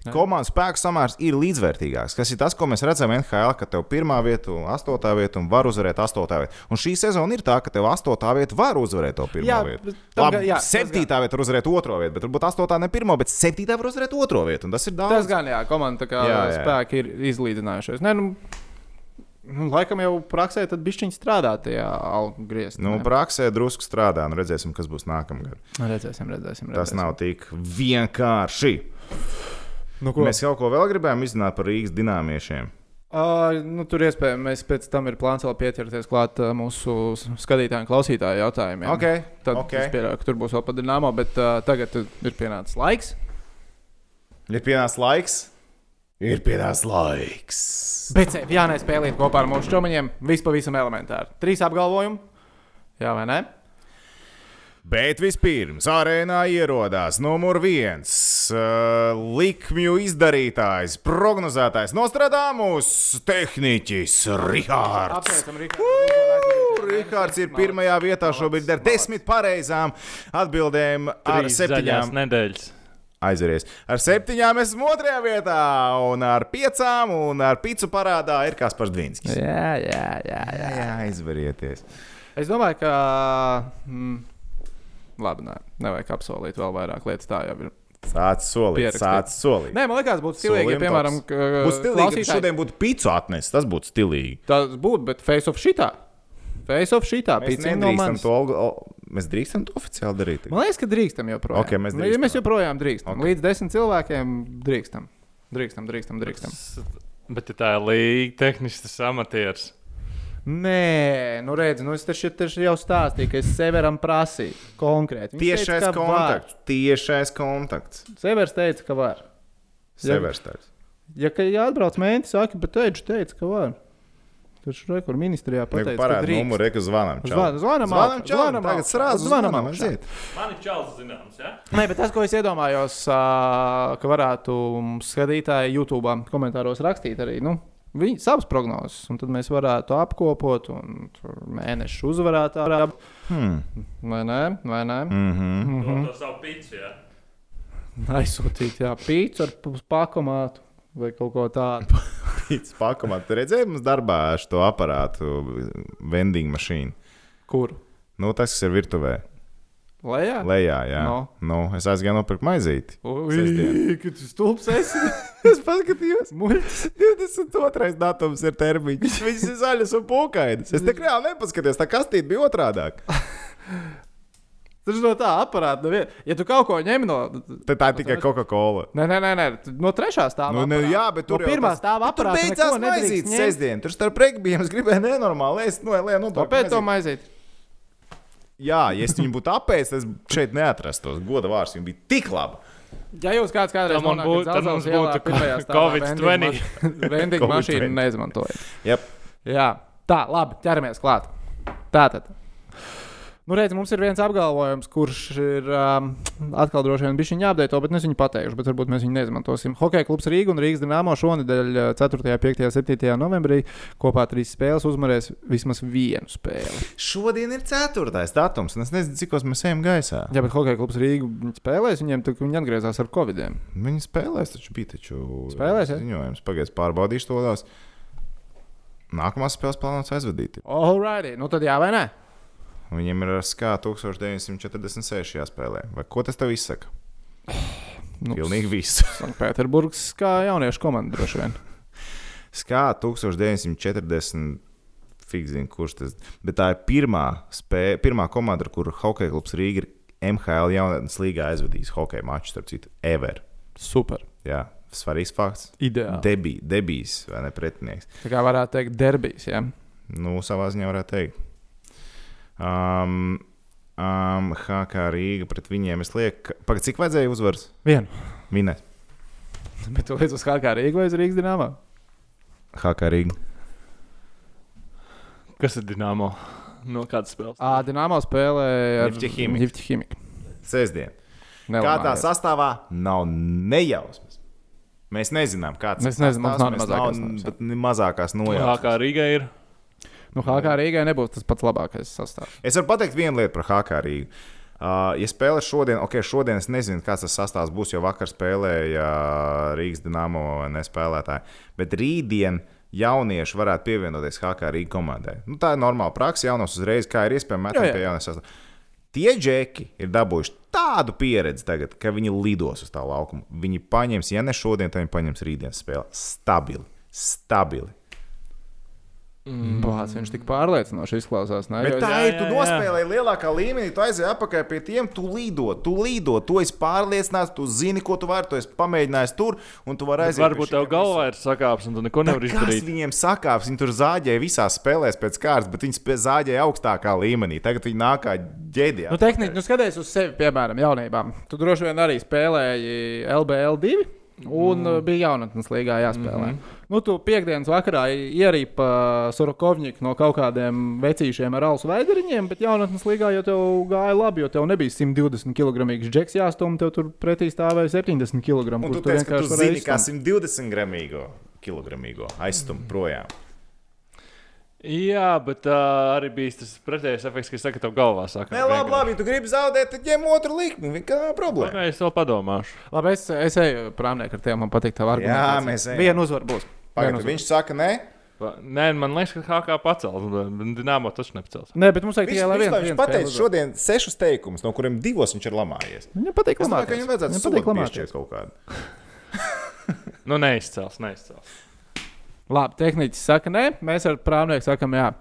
Speaker 2: Komandu spēku samērs ir līdzvērtīgāks. Tas ir tas, ko mēs redzam NHL, ka tev pirmā vieta, astotā vieta un var uzvarēt astotā vieta. Un šī sezona ir tā, ka tev astotā vieta var uzvarēt to pirmo
Speaker 1: Jā,
Speaker 2: vietu. Labi,
Speaker 1: jā,
Speaker 2: septītā vieta var uzvarēt otro vietu, bet varbūt astotā ne pirmo, bet septītā var uzvarēt otro vietu. Tas ir daudz.
Speaker 1: Tas gan, jā, komanda kā
Speaker 2: Jā,
Speaker 1: jā, spēki ir izlīdzinājušies. Nē, nu, nu, laikam jau praksē tad bišķiņi strādā tajā algu griezt.
Speaker 2: Nu, praksē drusku strādā, un redzēsim, kas būs nākamgad.
Speaker 1: redzēsim, redzēsim, redzēsim.
Speaker 2: Tas nav tik vienkārši.
Speaker 1: Nu, ko?
Speaker 2: Mēs kaut ko vēl gribējām izzināt par Rīgas dīnāmiešiem.
Speaker 1: Uh, nu, tur iespējams, mēs pēc tam ir plāns vēl pieķerties klāt uh, mūsu skatītāju un klausītāju jautājumiem.
Speaker 2: Ok,
Speaker 1: Tad
Speaker 2: ok.
Speaker 1: es pieļauju, ka tur būs vēl padināmā, bet uh, tagad ir pienācis laiks.
Speaker 2: Ir pienācis laiks. Ir pienācis laiks.
Speaker 1: Bet Jānai spēlēt kopā ar mūsu čomiņiem vispavisam elementāri. Trīs apgalvojumi. Jā, vai ne?
Speaker 2: Bet vispirms arēnā ierodās numur viens uh, likmju izdarītājs, prognozētājs Nostradamus, tehniķis Rihards.
Speaker 1: Apsveicam, Rikārds.
Speaker 2: Rihards ir pirmajā vietā šobrīd ar desmit pareizām atbildēm ar septiņām.
Speaker 3: zaļās
Speaker 2: Aizeries. Ar septiņām esmu otrajā vietā, un ar piecām, un ar pīcu parādā ir Kaspars Dvīnskis.
Speaker 1: Jā, jā, jā. jā.
Speaker 2: Jā, aizverieties.
Speaker 1: Es domāju, ka. Mm, labi, nē, nevajag apsolīt vēl vairāk lietas. Tā jau ir.
Speaker 2: Sāc solīt, sāc solīt.
Speaker 1: Nē, man liekas, būtu stilīgi, ja, piemēram,
Speaker 2: Būtu stilīgi, ja
Speaker 1: klausītāji-
Speaker 2: šodien būtu pīcu atnesis. Tas būtu stilīgi.
Speaker 1: Tas būtu, bet face of šitā. Face of šitā.
Speaker 2: Mēs
Speaker 1: Pīciņi no manis.
Speaker 2: to, o, mēs drīkstam to oficiāli darīt.
Speaker 1: Man liekas, ka drīkstam joprojām.
Speaker 2: Ok, mēs
Speaker 1: Nu,
Speaker 2: drīkstam.
Speaker 1: mēs joprojām drīkstam.
Speaker 2: Ok.
Speaker 1: Okay. Līdz desmit cilvēkiem drīkstam. Drīkstam, drīkstam, drīkstam.
Speaker 3: Bet ja tā ir līga, tehnisks amatieris.
Speaker 1: Nē, nu redz, nu es taču, taču jau stāstīju, ka es Severam prasīju konkrēti. Viņš
Speaker 2: Tiešais
Speaker 1: teica, ka var.
Speaker 2: kontakts. Tiešais kontakts.
Speaker 1: Severs teica, ka var. Ja-
Speaker 2: Severstars.
Speaker 1: Ja ka jāatbrauc mēnesis, saka, bet teicu, teica, ka var. Taču rekur ministrijā pateica, ka drīkst.
Speaker 2: numuru, reku zvanām. čau.
Speaker 1: Zvan- zvanam
Speaker 2: Zvanam,
Speaker 1: augšā,
Speaker 2: čau.
Speaker 1: zvanam
Speaker 2: Tagad srāzu
Speaker 1: zvanam
Speaker 2: zvanam, aiziet.
Speaker 3: Man ir čels zināms, ja?
Speaker 1: Nē, bet tas, ko es iedomājos, ka varētu mums skatītāji YouTube komentāros rakstīt arī nu, viņi, savas prognozes, un tad mēs varētu apkopot un tur mēnešu uzvarētāju.
Speaker 2: Hmm.
Speaker 1: Vai ne? Vai ne?
Speaker 2: Mhm.
Speaker 1: Mm -hmm.
Speaker 3: To savu pīci, ja?
Speaker 1: Aizsūtīt, jā, pīci ar pakomātu vai kaut ko tādu.
Speaker 2: Pēc pakamā. Tu redzēji mums darbā šo aparātu, vending mašīnu.
Speaker 1: Kur?
Speaker 2: Nu, tas, kas ir virtuvē.
Speaker 1: Lejā?
Speaker 2: Lejā, jā.
Speaker 1: No.
Speaker 2: Nu, es aizgāju nopirkt maizīti.
Speaker 1: Kad tu stulbs esi.
Speaker 2: Es paskatījos.
Speaker 1: Muļķis.
Speaker 2: 22. datums ir termiņš. Viņas ir zaļas un pūkainas. Es tik reāli nepaskatījos. Tā kastīte bija otrādi.
Speaker 1: Tas no tā aparāta. nevien- Ja tu kaut ko ņem no.
Speaker 2: Tad tā ir tikai Coca-Cola.
Speaker 1: Nē, nē, nē, nē. no trešā stāvā.
Speaker 2: Nu, ne, jā, bet tur
Speaker 1: no pirmā stāvā
Speaker 2: Tur
Speaker 1: aparāta.
Speaker 2: beidzās
Speaker 1: ņemt.
Speaker 2: sestdien. Tur starp regbijiem es gribēju nenormāli ēst. Nu, lē, nu,
Speaker 1: Kāpēc to maizīt?
Speaker 2: Jā, ja es viņu būtu apēst, es šeit neatrastos. Goda vārds viņam bija tik labi.
Speaker 1: Ja jūs kāds kādreiz
Speaker 3: Tad man būtu- tad mums būtu
Speaker 1: pirmajā stāvā
Speaker 3: Covid-20.
Speaker 1: vending maš- Vending
Speaker 2: Covid-20.
Speaker 1: mašīnu neizmantojat.
Speaker 2: Yep.
Speaker 1: Jā, tā, labi, ķeramies klāt. Tātad. Nu, redz, mums ir viens apgalvojums, kurš ir um, atkal droši vien bijis jāapdeito, bet es viņu pateikšu, bet varbūt mēs viņu neizmantosim. Hokeja klubs Rīga un Rīgas Dienāmo šonadēļ, uh, 4., 5., 7. novembrī kopā trīs spēles uzvarēs vismaz vienu spēli.
Speaker 2: Šodien ir ceturtais datums, un es nezinu, cik mēs ejam gaisā.
Speaker 1: Jā, bet Hokeja klubs Rīga spēlēs, viņiem tur viņi atgriezās ar Covid. -iem.
Speaker 2: Viņi spēlēs, taču bija taču
Speaker 1: Spēlēs, ja?
Speaker 2: ziņojums. Pagaidiet, pārbaudīšu to tās. Nākamās spēles plānotas aizvadīt.
Speaker 1: Alrighty, nu tad jā vai nē?
Speaker 2: Viņiem ir skā 1946. spēlē. Vai ko tas tev izsaka?
Speaker 1: Nu,
Speaker 2: Pilnīgi viss.
Speaker 1: Sanktpēterburgas kā jauniešu komanda droši vien.
Speaker 2: Skā 1940. Figzina, kurš tas ir. Bet tā ir pirmā, spē, pirmā komanda, ar kuru Hokeja klubs Rīga ir MHL jaunatnes līgā aizvadījis hokeja maču, starp citu, ever.
Speaker 1: Super.
Speaker 2: Jā, svarīgs fakts.
Speaker 1: Ideāli.
Speaker 2: Debī, debijs vai ne pretinieks.
Speaker 1: Tā kā varētu teikt, derbijas. Ja?
Speaker 2: Nu, savā ziņā varētu teikt. Um, um, HK Rīga pret viņiem es lieku, pagaid, cik vajadzēja uzvaras?
Speaker 1: Vienu.
Speaker 2: Vinēt.
Speaker 1: Bet tu līdz uz HK Rīgas vai uz Rīgas dīnāmā?
Speaker 2: HK Rīga.
Speaker 3: Kas ir Dienāmo? No kādas spēles?
Speaker 1: Ā, Dīnāmā spēlē ar
Speaker 2: Nifti Chimik.
Speaker 1: Nifti Chimik.
Speaker 2: Sēsdien. Kā tā sastāvā nav nejausmas. Mēs nezinām, kāds
Speaker 1: nezinām, nav ne
Speaker 2: mēs
Speaker 1: mazākās
Speaker 2: nav
Speaker 1: nojautas.
Speaker 2: pat ne mazākās nojausmas.
Speaker 3: kā Rīgai ir.
Speaker 1: Nu, HK Rīgai nebūs tas pats labākais sastāvs.
Speaker 2: Es varu pateikt vienu lietu par HK Rīgu. Uh, ja spēlē šodien, ok, šodien es nezinu, kāds tas sastāvs būs, jo vakar spēlēja uh, Rīgas dīnāmo nespēlētāji. Bet rītdien jaunieši varētu pievienoties HK Rīgas komandai. Nu, tā ir normāla praksa, jaunos uzreiz, kā ir iespējams,
Speaker 1: jā.
Speaker 2: pie jaunās sastāvā. Tie džeki ir dabūjuši tādu pieredzi, tagad, ka viņi lidos uz tā laukuma. Viņi paņems, ja ne šodien, tad viņi paņems rītdienas spēli. Stabili. Stabili.
Speaker 1: Mm. Bāc, viņš tik pārliecinoši izklausās. Ne?
Speaker 2: Bet
Speaker 1: Jo-
Speaker 2: tā
Speaker 3: jā,
Speaker 2: ir. Tu
Speaker 3: jā, jā.
Speaker 2: nospēlēji lielākā līmenī, tu aizēji atpakaļ pie tiem, tu līdo, tu līdo, tu esi pārliecināts, tu zini, ko tu vari, tu esi pamēģinājis tur, un tu vari aiziet.
Speaker 3: Varbūt tev galvā ir sakāps, un tu neko nevari izdarīt.
Speaker 2: viņiem sakāps? Viņi tur zāģēja visās spēlēs pēc kārtas, bet viņi zāģēja augstākā līmenī. Tagad viņi nāk kā ģēdijā.
Speaker 1: Nu, tehniski, nu, skaties uz sevi, piemēram, jaunībām. Tu droši vien arī spēlēji LBL2. Un mm. bija jaunatnes līgā jāspēlē. Mm -hmm. Nu, tu piekdienas vakarā ierīpa Sorokovņiku no kaut kādiem vecīšiem ar alus veidariņiem, bet jaunatnes līgā jau tev gāja labi, jo tev nebija 120 kg džeks jāstum, tev tur pretī stāvēja 70 kg.
Speaker 2: Un tu teici, ka tu zini, kā 120 gramīgo kilogramīgo aizstumt projām.
Speaker 3: Jā, bet uh, arī bija tas pretējais efekts, kas saka, ka tev galvā saka,
Speaker 2: Nē, labi, labi, tu gribi zaudēt, tad ņem otru likmi. Kāda problēma?
Speaker 3: Okay, es vēl padomāšu.
Speaker 1: Labi, es, es eju prāmnieku ar tevi, man patīk tā argumentācija.
Speaker 2: mēs ejam.
Speaker 1: Viena uzvara būs. Viena
Speaker 2: Pagaidā,
Speaker 1: uzvara.
Speaker 2: viņš saka, nē.
Speaker 3: Nē, man liekas, ka HK pacels, bet Dienāmo taču nepacels.
Speaker 1: Nē, bet mums vajag tikai lai
Speaker 2: viņš, viņš pateica šodien sešus teikumus, no kuriem divos viņš ir lamājies.
Speaker 1: uzvar. Viņam patīk lamāties.
Speaker 2: viņam vajadzētu
Speaker 1: patīk lamāties.
Speaker 2: kaut kādu.
Speaker 3: Nu, neizcels, neizcels.
Speaker 1: Labi, tehniķis saka, nē, mēs ar prāmnieku sakam, jā.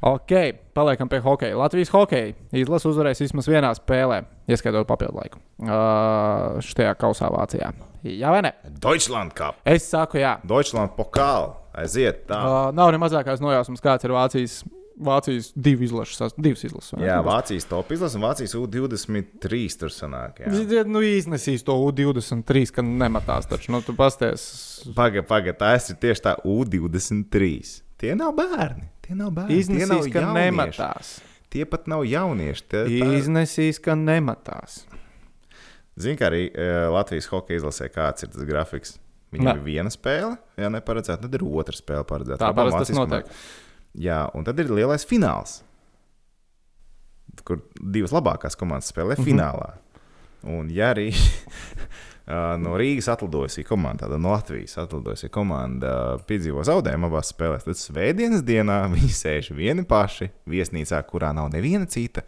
Speaker 1: Ok, paliekam pie hokeja. Latvijas hokeja izlase uzvarēs vismaz vienā spēlē, ieskaitot papildu laiku. Uh, šajā kausā Vācijā. Jā, vai ne?
Speaker 2: Deutschland Cup,
Speaker 1: Es saku, jā.
Speaker 2: Deutschland pokal. Aiziet tā.
Speaker 1: Uh, nav ne mazākās nojausmas, kāds ir Vācijas, Vācijas divu izlašu, sas- divas izlases.
Speaker 2: Jā, Vācijas top izlase un Vācijas U23 tur sanāk. jā.
Speaker 1: Ziet, Nu, iznesīs to U23, ka nematās. Taču, nu, tu pasties,
Speaker 2: Pagaid, pagaid, tas ir tieši tā U23. Tie nav bērni. Tie nav bērni. tie nav
Speaker 1: iznesīs, ka
Speaker 2: jaunieši.
Speaker 1: nematās.
Speaker 2: Tie pat nav jaunieši. Tie, tā...
Speaker 1: Iznesīs, ka nematās.
Speaker 2: Zini, kā arī uh, Latvijas hokeja izlasē, kāds ir tas grafiks. Viņam ir viena spēle, ja neparedzēta, tad ir otra spēle paredzēta.
Speaker 1: Tā parasti tas notiek.
Speaker 2: Jā, un tad ir lielais fināls, kur divas labākās komandas spēlē
Speaker 1: Mhm.
Speaker 2: finālā. Un, ja arī no Rīgas atlidojusi komanda, tad no Latvijas atlidojusi komanda piedzīvo zaudējumu abās spēlēs, tad svētdienas dienā viņi sēž vieni paši viesnīcā, kurā nav neviena cita.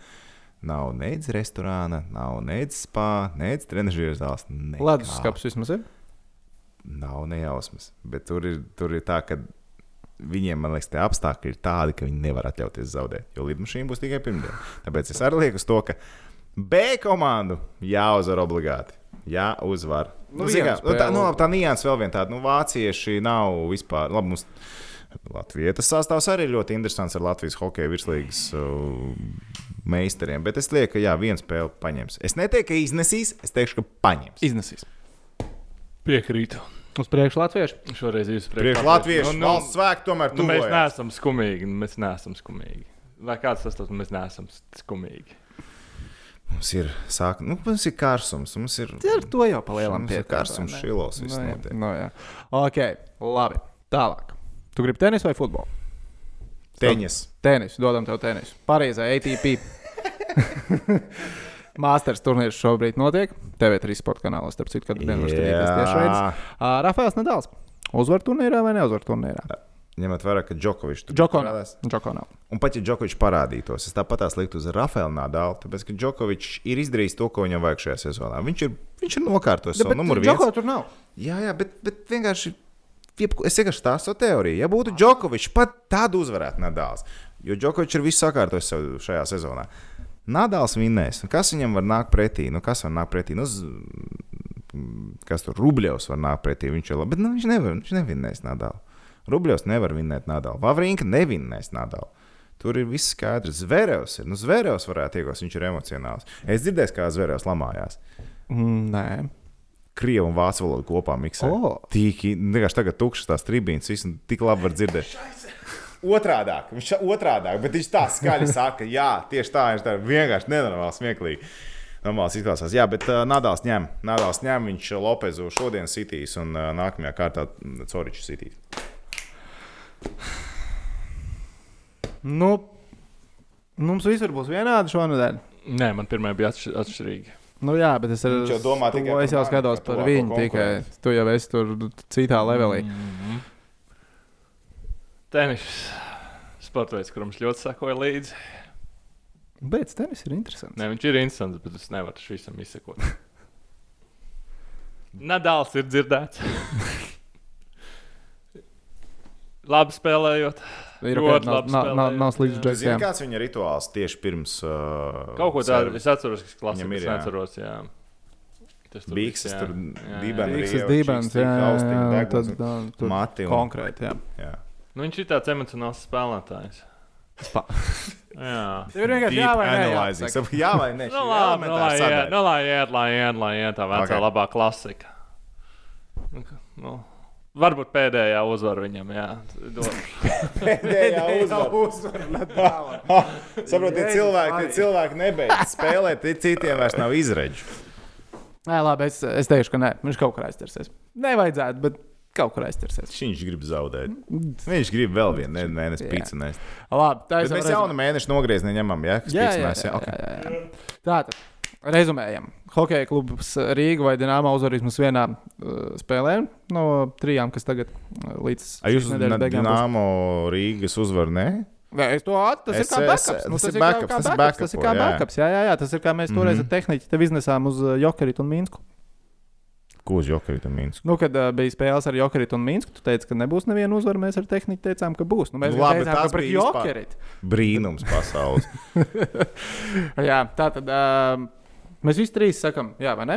Speaker 2: Nav nec restorāna, nav nec spā, nec trenižera zāles.
Speaker 1: Ledus skats vismaz ir.
Speaker 2: Nav nejausmas. Bet tur ir, tur ir tā, ka viņiem, man liekas, tie apstākļi ir tādi, ka viņi nevar atļauties zaudēt. Jo lidmašīna būs tikai pirmdiena. Tāpēc es arī lieku uz to, ka B komandu jāuzvar obligāti. Jāuzvar.
Speaker 1: Nu,
Speaker 2: Nu, zin
Speaker 1: viena
Speaker 2: kā, nu, tā, nu, labi, tā nianses vēl viena tāda. Nu, vācieši nav vispār. Labi, mums Latvijas sastāvs arī ļoti interesants ar Latvijas hokeja virslīgas uh, meistariem. Bet es lieku, ka jā, viena spēle paņems. Es neteiktu, ka iznesīs, es teikšu, ka paņems.
Speaker 1: Iznesīs.
Speaker 3: Piekrītu.
Speaker 1: Uz priekšu latviešu.
Speaker 3: Šoreiz jūs
Speaker 2: Priekš Latvijas
Speaker 3: nu, nu,
Speaker 2: valsts svētku tomēr
Speaker 3: nu, mēs neesam skumīgi. Mēs neesam skumīgi. Lai kāds tas tas mēs neesam skumīgi.
Speaker 2: Mums ir, sāk, nu, mums ir kārsums, mums ir,
Speaker 1: Ar to jau
Speaker 2: ir
Speaker 1: piekrāt,
Speaker 2: kārsums, šilos. viss
Speaker 1: Nu, jā,
Speaker 2: notiek.
Speaker 1: nu, jā. Ok, labi. Tālāk. Tu gribi tenisu vai futbolu?
Speaker 2: Teņas.
Speaker 1: Tenisu, dodam tev tenisu. Parīzē, ATP. Masters turnīrs šobrīd notiek. TV3 sporta kanālos, starp citu, kad tieši redzes. Uh, Rafaels Nadals. Uzvar turnīrā vai neuzvar turnīrā?
Speaker 2: Ņemot vērā, ka Džokovičs tur parādās.
Speaker 1: Džoko nav.
Speaker 2: Un pat ja Džokovičs parādītos, es tāpat tās liktu uz Rafaela Nadalu, tāpēc ka Džokovičs ir izdarījis to, ko viņam vajag šajā sezonā. Viņš ir, viņš ir nokārtojis savu numuru vienu.
Speaker 1: Džoko tur nav.
Speaker 2: Jā, jā, bet, bet vienkārši. Es vienkārši stāstu teoriju. Ja būtu Džokovičs, pat tādu uzvarētu Nadals. Jo Džokovičs ir visu sakārtojis šajā sezonā. Nadals vinnēs. Kas viņam var nākt pretī? Nu, kas var nākt pretī? Nu, z- kas tur Rubļevs var nākt pretī? Viņš ir labi, bet nu, viņš nevar, viņš nevinnēs Nadalu. Rubļevs nevar vinnēt Nadalu. Vavrinka nevinnēs Nadalu. Tur ir viss skaidrs. Zvērevs ir. Nu, Zvērevs varētu iegūt, viņš ir emocionāls. Es dzirdēju, kā Zvērevs lamājās.
Speaker 1: Mm, nē.
Speaker 2: Krievu un vācu valodu kopā miksē.
Speaker 1: O.
Speaker 2: Tīki, vienkārši tagad tukšas tās tribīnes, viss tik labi var dzirdēt. Otrādāk, viņš otrādāk, bet viņš tā skaļi saka, jā, tieši tā, viņš tā vienkārši nenormāli smieklīgi. Normāls izklausās, jā, bet uh, Nadals ņem, Nadals ņem, viņš Lopezu šodien sitīs un uh, nākamajā kārtā mm, Coriču sitīs.
Speaker 1: Nu, mums visur būs vienādi šonadēļ.
Speaker 3: Nē, man pirmā bija atšķir atšķirīga.
Speaker 1: Nu, jā, bet es,
Speaker 2: Viņš jau domā tikai
Speaker 1: es
Speaker 2: par
Speaker 1: jau skatos
Speaker 2: par
Speaker 1: viņu tikai. Tu jau esi tur citā levelī.
Speaker 3: Mhm. Tenis. Sports veids, es ļoti sekoju līdzi.
Speaker 1: Bet tenis ir interesants.
Speaker 3: Nē, viņš ir interesants, bet es nevaru visam izsekot. Nadals ir dzirdēts. Labi spēlējot.
Speaker 1: Ir
Speaker 3: Ļoti labi
Speaker 1: nav, nav, nav slikts
Speaker 3: jā.
Speaker 2: Tu zini,
Speaker 1: džeks.
Speaker 2: kāds viņa rituāls tieši pirms uh,
Speaker 3: Kaut ko tādu es atceros, kas klasē.
Speaker 2: Viņam ir,
Speaker 3: Es
Speaker 2: jā.
Speaker 3: neatceros, jā. Tas tur jā. Jā, jā.
Speaker 2: dibens.
Speaker 1: Dibens, jā, jā, jā, tā, tur
Speaker 2: Mati un
Speaker 1: konkrēti, jā.
Speaker 2: jā.
Speaker 3: Nu, viņš ir tāds emocionāls spēlētājs.
Speaker 1: Spa.
Speaker 3: Jā.
Speaker 1: Tev ir vienkārši jā vai nē.
Speaker 2: Saka, Jā vai nē?
Speaker 3: Nu, labi, nu, lai iet, nu, lai iet, lai iet, lai iet, tā vecā
Speaker 2: Ok.
Speaker 3: okay. labā klasika. Nu, Nu, varbūt pēdējā uzvara viņam, jā.
Speaker 2: Pēdējā uzvara. Saprotiet,
Speaker 1: Jēzus
Speaker 2: cilvēki, cilvēki nebeidz spēlēt, tie citiem vairs nav izredzi.
Speaker 1: Nē, labi, es, es teikšu, ka nē, viņš kaut kur aiztersies. Nevajadzētu, bet kaut kur aiztersies.
Speaker 2: Viņš grib zaudēt. Viņš grib vēl vienu ne- mēnesi
Speaker 1: Jā.
Speaker 2: pīci nest.
Speaker 1: Labi, tā ir
Speaker 2: mēs jaunu mēnešu nogriezni ņemam, ja? Kas
Speaker 1: Jā, jā, jā,
Speaker 2: ok.
Speaker 1: jā, jā, jā. Tātad, rezumējam. Hokeja klubs Rīga vai Dienāma uzvarēs mums vienā uh, spēlē no trijām, kas tagad uh, līdz šīs nedēļas beigām būs.
Speaker 2: Dināmo Rīgas uzvaru, ne?
Speaker 1: Nē, es to atceros. Tas
Speaker 2: Es-
Speaker 1: ir
Speaker 2: es-.
Speaker 1: Nu,
Speaker 2: tas
Speaker 1: tas
Speaker 2: ir
Speaker 1: kā-
Speaker 2: backups, tas ir
Speaker 1: backups. Tas ir kā
Speaker 2: jā.
Speaker 1: backups. Jā, jā, jā. Tas ir kā mēs toreiz
Speaker 2: Mhm.
Speaker 1: ar tehniķi tev iznesām uz uh, Jokerit un Minsku.
Speaker 2: Ko uz Jokarita Minsku?
Speaker 1: Nu, kad uh, bija spēles ar Jokerit un Minsku, tu teici, ka nebūs neviena uzvara. Mēs ar tehniķi teicām, ka būs. Nu, mēs
Speaker 2: Nu, labi,
Speaker 1: teicām, ka pret
Speaker 2: bija vispār-
Speaker 1: Jokerit.
Speaker 2: Brīnums pasaules.
Speaker 1: Jā, tā tad uh, mēs visi trīs sakām, jā, vai ne?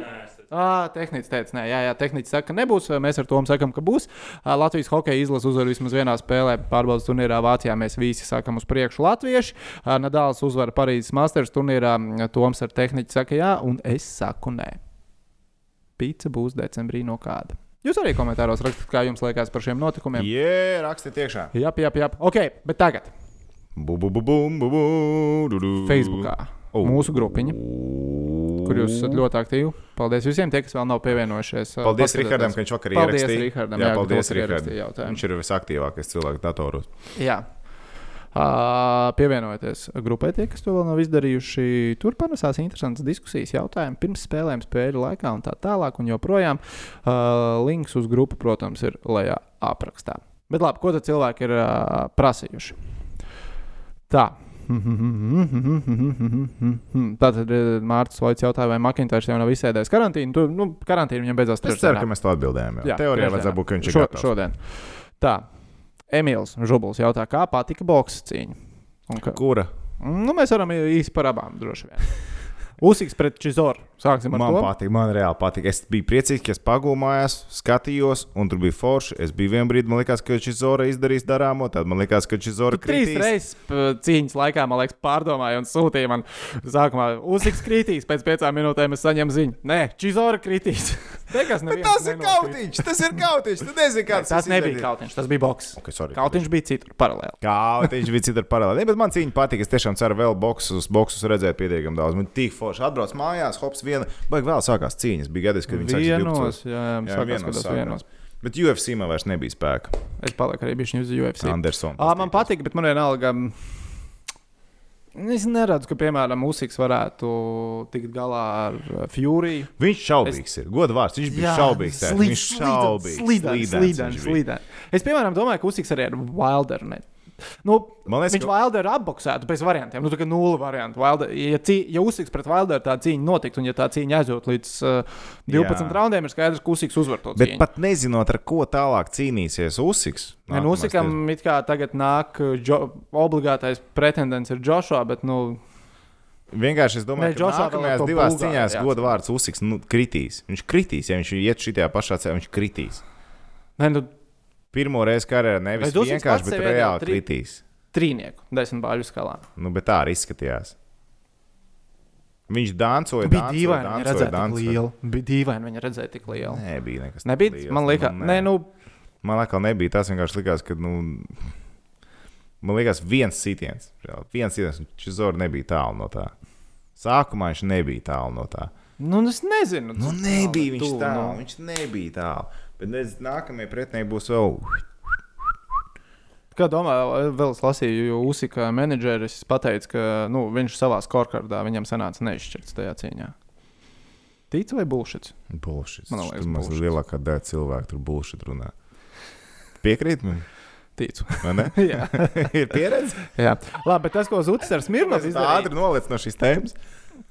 Speaker 1: Ah, tehnicis teica, nē, jā, jā tehnicis saka, ka nebūs. Mēs ar to sakām, ka būs. Ā, Latvijas hokeja izlase uzvar vismaz vienā spēlē. Pārbaudas turnīrā Vācijā mēs visi sakām uz priekšu latvieši. Ā, Nadals uzvar Parīzes Masters turnīrā. Toms ar tehniķi saka, jā, un es saku, nē. Pīca būs decembrī no kāda. Jūs arī komentāros rakstāt, kā jums liekas par šiem notikumiem.
Speaker 2: Jē, rakstiet iekšā.
Speaker 1: Jā, jā, jā. Ok, bet tagad
Speaker 2: Bu, bu, bu, bum, bu, bu, du, du.
Speaker 1: Facebookā
Speaker 2: Oh.
Speaker 1: mūsu grupiņa, kur jūs esat ļoti aktīvi. Paldies visiem, tie, kas vēl nav pievienojušies.
Speaker 2: Paldies
Speaker 1: paskatieties.
Speaker 2: Rihardam, ka viņš vakar
Speaker 1: Paldies
Speaker 2: ierakstīja.
Speaker 1: Rihardam,
Speaker 2: jā,
Speaker 1: jā,
Speaker 2: paldies Rihardam. Viņš ir visaktīvākais cilvēks datoros.
Speaker 1: Jā. Uh, pievienojieties grupai, tie, kas to vēl nav izdarījuši. Tur panesās interesantas diskusijas, jautājumi pirms spēlēm, spēļu laikā un tā tālāk. Un joprojām uh, links uz grupu, protams, ir lejā aprakstā. Bet labi, ko tad cilvēki ir uh, prasījuši? Tā. Tātad Mārcis Loits jautāja, vai Makintārs jau nav izsēdējis karantīnu. Tu, nu, karantīna viņam beidzās
Speaker 2: Es ceru, ka mēs to atbildējām. Jā.
Speaker 1: Jā,
Speaker 2: Teorijā vajadzētu būt, ka viņš ir
Speaker 1: Šo,
Speaker 2: gatavs.
Speaker 1: šodien. Tā. Emīls Žubuls jautā, kā patika boxa cīņa? Un Ka,
Speaker 2: Kura?
Speaker 1: nu, mēs varam īsi par abām droši vien. Uzsiks pret Čizoru. Sāksim ar
Speaker 2: Man
Speaker 1: to.
Speaker 2: patīk, man reāli patīk. Es biju priecīgs, ka es pagūmājos, skatījos, un tur bija forši. Es biju vienā brīdī, man liekas, ka šis Zora izdarīs darāmo, tad man liekas, ka šis Zora
Speaker 1: Tu trīs
Speaker 2: kritīs.
Speaker 1: reizes cīņas laikā, man liekas, pārdomāju un sūtīju man sākumā. Uzsiks kritīs, pēc piecām minūtēm es saņemu ziņu. Nē, Čizora kritīs. Neviens
Speaker 2: tas ir kautiņš, tas ir kautiņš. Tu nezini, kāds
Speaker 1: Tas nebija kautiņš, tas bija boks.
Speaker 2: Okay, sorry.
Speaker 1: Kautiņš bija citur paralēli.
Speaker 2: Kautiņš bija citur paralēli. Ne, Bet man cīņa patīk. Es tiešām ceru vēl boksus, boksus redzēt pietiekami daudz. Man tik forši atbrauc mājās, hops, viena. Baigi vēl sākās cīņas. Bija gadījums, kad viņi sākās
Speaker 1: Vienos,
Speaker 2: 12.
Speaker 1: jā, jā,
Speaker 2: Jā,
Speaker 1: sākās,
Speaker 2: vienos
Speaker 1: vienos.
Speaker 2: Bet UFC man vairs nebija spēka.
Speaker 1: Es palieku arī bišķiņu uz UFC.
Speaker 2: Andersons.
Speaker 1: Man patīk, bet man vienalga. Es neredzu, ka, piemēram, Usiks varētu tikt galā ar uh, Fury.
Speaker 2: Viņš šaubīgs ir. Godu vārds. Viņš bija šaubīgs. tēvs. Viņš šaubīgs. Viņš bija.
Speaker 1: slīdens. Es, piemēram, domāju, ka Usiks arī ar Wilderu. Ne. Nu,
Speaker 2: liekas,
Speaker 1: viņš
Speaker 2: ka-
Speaker 1: Wilderu apboksētu bez variantiem. Nu, tā kā nulle variantu. Wilder, ja, cī, ja Usiks pret Wilderu tā cīņa notiktu, un ja tā cīņa aizjūt līdz uh, 12
Speaker 2: Jā.
Speaker 1: raundiem, ir skaidrs, ka Usiks uzvar to
Speaker 2: Bet
Speaker 1: cīņu.
Speaker 2: pat nezinot, ar ko tālāk cīnīsies Usiks.
Speaker 1: Ne, nu, Usikam it kā tagad nāk uh, džo, obligātais pretendents ir Joshua, bet, nu,
Speaker 2: Vienkārši es domāju,
Speaker 1: Nē,
Speaker 2: ka nākamajās divās
Speaker 1: Bulgāru
Speaker 2: cīņās godu vārds Usiks nu, kritīs. Viņš kritīs, ja viņš iet šajā pašā ceļā, viņš kritīs.
Speaker 1: ne, nu
Speaker 2: Pirmo reizi karjerā nevis vienkārši, bet reāli
Speaker 1: tri-
Speaker 2: kritīs.
Speaker 1: trīnieku, desmit bāļu skalā.
Speaker 2: Nu, bet tā arī izskatījās. Viņš dancoja,
Speaker 1: Bija
Speaker 2: dancoja,
Speaker 1: dīvaini, viņa
Speaker 2: dancoja,
Speaker 1: redzēja tik
Speaker 2: dancoja.
Speaker 1: lielu. Bija dīvaini, viņa redzēja tik lielu.
Speaker 2: Nē, bija nekas.
Speaker 1: Nebija,
Speaker 2: liels.
Speaker 1: man liekas,
Speaker 2: Nu,
Speaker 1: nē, nu,
Speaker 2: Man liekas, nebija. Tas vienkārši likās, ka. Nu, man liekas, viens sitiens. Viens sitiens. Šis zors nebija tālu no tā. Sākumā viņš nebija tālu no tā.
Speaker 1: nu, es nezinu.
Speaker 2: Nu, nebija viņš tālu.
Speaker 1: nu.
Speaker 2: Viņš nebija tālu. Bet nezinu, nākamie pretinieki būs vēl.
Speaker 1: Kā domā, vēl es lasīju, jo Usika menedžeris pateica, ka nu, viņš savā skorkardā viņam sanāca neizšķirts tajā cīņā. Tic vai bullshit?
Speaker 2: Bullshit.
Speaker 1: Man liekas,
Speaker 2: maz
Speaker 1: bullshit.
Speaker 2: lielākā daļa cilvēku tur bullshit runā. Piekrīt man?
Speaker 1: Ticu. jā,
Speaker 2: Ir pieredze.
Speaker 1: jā. Labi, bet tas, ko Zutis ar Smirnovs izdarīja.
Speaker 2: ātri noliec no šīs tēmas.